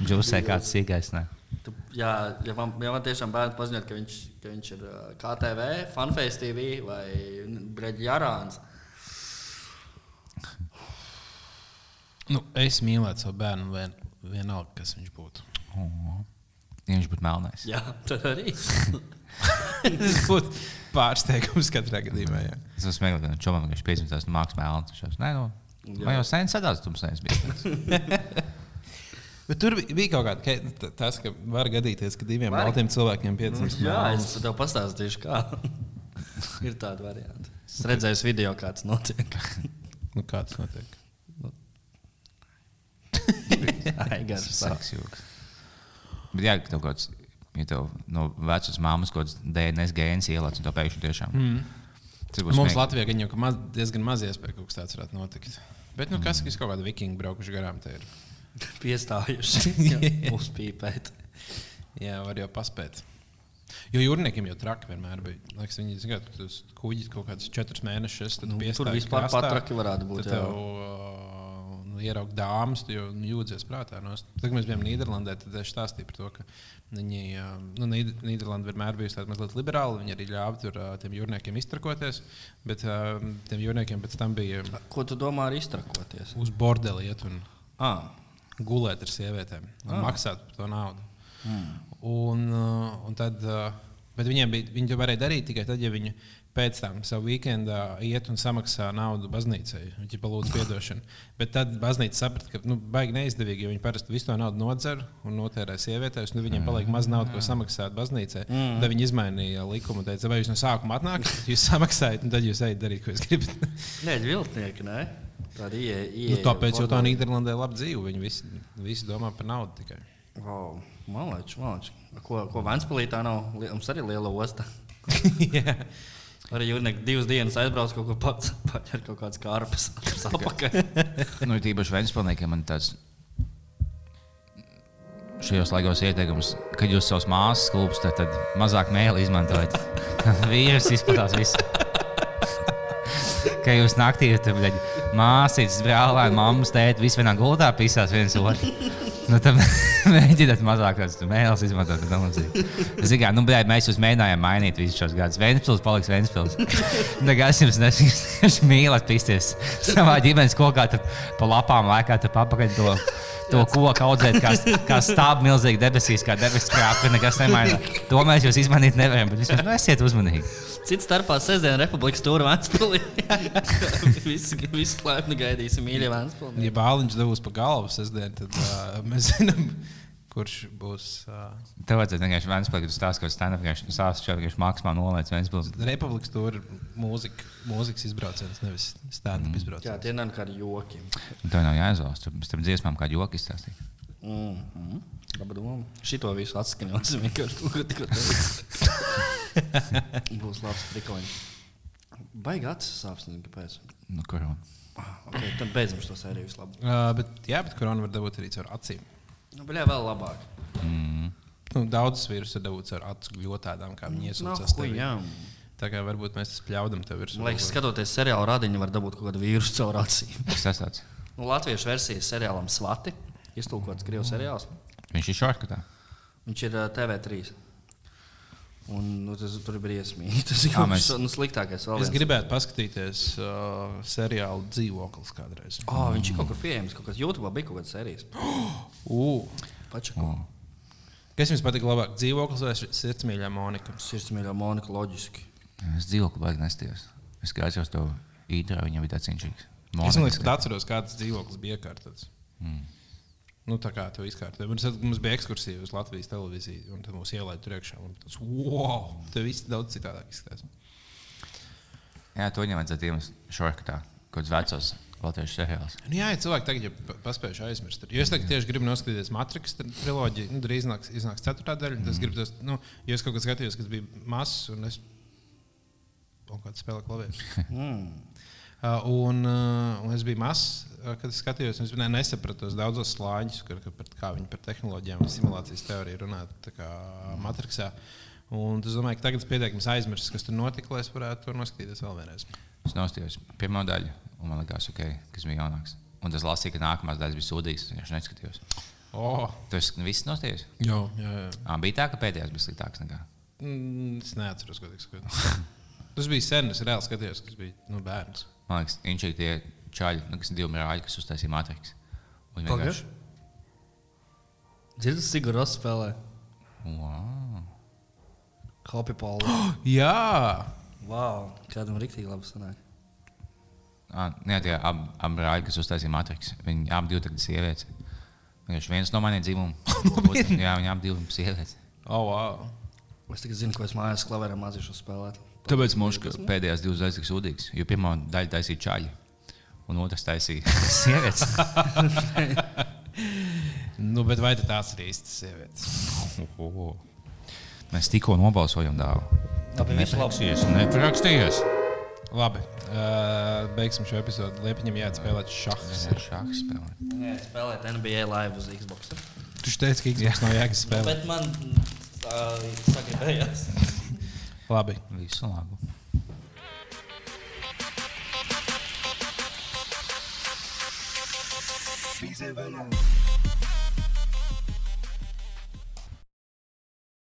džusē kāds sīkais. Ne. Tu, jā, ja man, ja man tiešām bērns paziņot, ka viņš, ka viņš ir KTV, Funface TV vai Breģijārāns. Nu, es mīlētu savu bērnu, vien, vienalga, kas viņš būtu. Oh. Ja viņš būtu melnais. Jā, tad arī. Tas būtu pārsteigums katrā gadījumā. Jā. Es esmu smieklīgi, ka čomam viņš piedzimstās no mākslas melnas. Viņš jau, nē, nu, man jau sen sadās, tu mums bija. Bet tur bija- kaut kāda t- tas, ka var gadīties, ka diviem Var. baltiem cilvēkiem piedzimst. Jā, es tev pastāstīšu, kā. ir tāda varianta. Es redzēju video, kā tas notiek. Nu, kā tas notiek? Aigars. Saks jūgs. Bet jā, ka tev kaut kāds, ja tev no vecas mammas kaut kāds DNS gēns ielāc, un to pēkšņi tiešām. Mm. Mums smieklīgi. Latvijā gan jau ka maz, diezgan maz iespēja, ka kaut kas tāds varētu notikt. Bet, nu, kas, kas kaut kāda vikinga braukuši garām, te ir. Piestājuši. Uzpīpēt. Jā, var jau paspēt. Jo jūrniekiem jau traki vienmēr bija. Liekas, viņi zina, ka tas kuģis kaut kādus četrus mēnešus Nu, tur piestājas vispār krastā, pat traki varētu būt, Tad tev uh, nu, ieraugt dāmas, jau nu, jūdzies prātā. No. Tad, kad mēs bijām Nīderlandē, tad es stāstīju par to, ka viņi, nu, Nīd- Nīderlanda vienmēr bijusi tāda mazliet liberāla. Viņi arī ļāva tur tiem jūrniekiem iztrakoties, bet tiem jūrniekiem pēc tam bija Ko tu domā ar iztrakoties? uz bordeli iet un Ah, gulēt ar sievietēm un Ah. maksāt par to naudu. Un, uh, un tad, bet viņiem bija, viņi to varēja darīt tikai tad, ja viņi pēc tam savu weekendā iet un samaksā naudu baznīcai. Viņi palūdz atdošanu. Bet tad baznīca saprata, ka nu, baigi neizdevīgi, jo viņi parasti visu to naudu nodzer un notērē sievietēs. Nu, viņiem paliek maz naudas, ko samaksāt baznīcai. Mm. Tad viņi izmainīja likumu un teica, vai jūs no sākuma atnākat, jūs samaksājat, un tad jūs ejat darīt, ko jūs gribat. nē, viltnieki, nē. Tāda ieeja. nu, tāpēc jau tā Nīderlandē ir laba dzīve. Viņi visi, visi domā par naudu tikai. Wow, man liekas. Ko, ko Vanspēlī tā nav? Mums arī liela osta. Jā. Arī jūrnieki divas dienas aizbrauc kaut ko pats, paņēma kaut kādas kārpas. Nu, tīpaši Vēnspilsniekiem man tāds. Šajos laikos ieteikums, kad jūs savus māsas klūpstat, tad mazāk mēli izmantojiet. Vīrs izplatās visu. Kad jūs naktī tur māsītes, brālēni, mammas, tēti, visi vienā gultā pisās viens otru. Nu, tad mēģiniet mazāk tādas mēlus izmantot. tad. Es tikai, nu, bļāj, mēs jūs mēģinājām mainīt visus šos gadus. Vēnspils paliks Vēnspils. Tagad es jums nesaku, mīlat pisties savā ģimenes kokā, tad pa lapām lēkāt ap apakaļ to. To koku audzēt, kā, kā stāv milzīgi debesīs, kā debesu krāpē, nekas nemainās. To mēs jūs izmanīt nevaram, bet vismaz nu, esiet uzmanīgi. Cits starpā sestdienas republikas stūra Vanspēlī. Visi, laipni gaidīsim, mīļie Vanspēlī. Ja bāliņš devos pa galvu sestdien, tad uh, mēs zinām, kurš būs. Uh, Tev vajadzētu vienkārši tas stāsta, ka stand-up vienkārši ka viņš mākslā nolaiž viens pilsētas. Republikas tur mūzika, mūzikas izbrauciens, nevis stand-up Jā, izbrauciens. tie nav kādi joki. Tev nav jāizvēlas, tur starp dziesmām kādu joku izstāstīt. Mm -hmm. Laba doma. Šito visu atskaņosim vienkārši to, ko tikko teicu. Būs labs prikoliņš. Baigi acis sāpes, kāpēc. Nu, korona. Okay, tad beidzam šo sēriju vislabāk. Uh, bet, jā, bet korona var dabūt arī caur acīm. Nu, jā, vēl labāk. Mm. Nu, Daudzas vīrusus var dabūt caur acu gļotādām, kā viņi No, iesūcas. hui, jā. Tā kā varbūt mēs tas pļaudam tev virsū. Man liekas, skatoties seriālu radiņu, var dabūt kaut kādu vīrusu caur acīm. Kas tas tāds? Nu, Latviešu versijas seriālam Svati, iztulkots Krievijas seriāls. Viņš ir šortkatā. Viņš ir uh, TV3. Un, nu, tas tur ir briesmīgi. Tas ir mēs- kas nu, sliktākais. Es viens. gribētu paskatīties uh, seriālu dzīvoklis kādreiz. Oh, viņš ir kaut kur pieejams. Kaut kas YouTube bija kaut kāda sērijas. Uh. Pačako. Kas jums patīk labāk? Dzīvoklis vai sirdsmīļā Monika? Sirdsmīļā Monika loģiski. Es dzīvoju, baigi nestījos. Es kā atceros to īstenībā, viņam bija tāds inčīgs. Es domāju, ka atceros, kāds dzīvoklis bija iekārtots. Mm. Nu, tā kā to izkārtoja. Mums, mums bija ekskursija uz Latvijas televīziju, un tad mums ielaida tur iekšā. un Tas, wow! Viss daudz citādāk izskatās. Jā, to viņam vajadzētu iemest šortkatā, kaut kāds vecos latviešu seriāls. Nu, jā, ja cilvēki tagad jau pa- paspējuši aizmirst. Jo es tagad tieši gribu noskatīties Matrix triloģiju. Nu, drīz nāks, iznāks ceturtā daļa. Mm. Es gribu tos, nu, jo es kaut kā skatījos, kas bija mazs, un es kaut kādā spēlē klavierus. Mm. Uh, un, uh, un es biju mazs, uh, kad es skatījos, un es ne- nesapratu tos daudzos slāņus, kur, kur, par, kā viņi par tehnoloģijām un simulācijas teoriju runā Matrixā. Un es domāju, ka tagad es pietiekami aizmirsu, kas tur notika, lai es varētu to noskatīties vēl vienreiz. Es nostājos pirmo daļu, un man liekas, ok, kas bija jaunāks. Un tas lasīja, ka nākamās daļas bija sūdīgas. Es vienkārši neskatījos. Oh, Tu esi viss nostājies. jā, jā, jā. Ah, bija tā, ka pēdējais bija sliktāks nekā. Mm, Es neatceros, godīgi sakot. Tas bija sen, es reāli skatījos, kas bija nu, bērns. Man liekas, viņš ir tie čaļi, nu, kas ir divi mērāji, kas uztaisīja matriks. Pagaid. vienkārši. Dzirdat, Sigūda spēlē. Wow. Hopi Pauli. Jā, wow, kādam rīktīgi labi sanāk. Ah, nē, tie abi ab brāļi, kas uztaisīja matriks. Viņi abi divi tagad sievietes. Vienkārši viens no maniem dzimumiem. Jā, viņi abi divi sievietes. oh, wow. Es tikai zinu, ko es mājās klavierē mācīšos spēlēt. Tāpēc mums pēdējās divas daļas ir sūdīgas. Jo pirmā daļa taisīja čaļi, un otrs taisīja sievietes. Nu, bet vai tās ir īstas sievietes? Oho. Mēs tikko nobalsojam labi. Neprakstījies, neprakstījies. Labi, uh, beigsim šo episodu. Liepiņam jāatspēlē šahs. Šāds spēlē. Nē, spēlēt NBA live uz Xbox. Tu teici, ka Xbox nav jēgas spēlēt. Bet man tā sagribējās. Labi. Visu labu. Bizevana.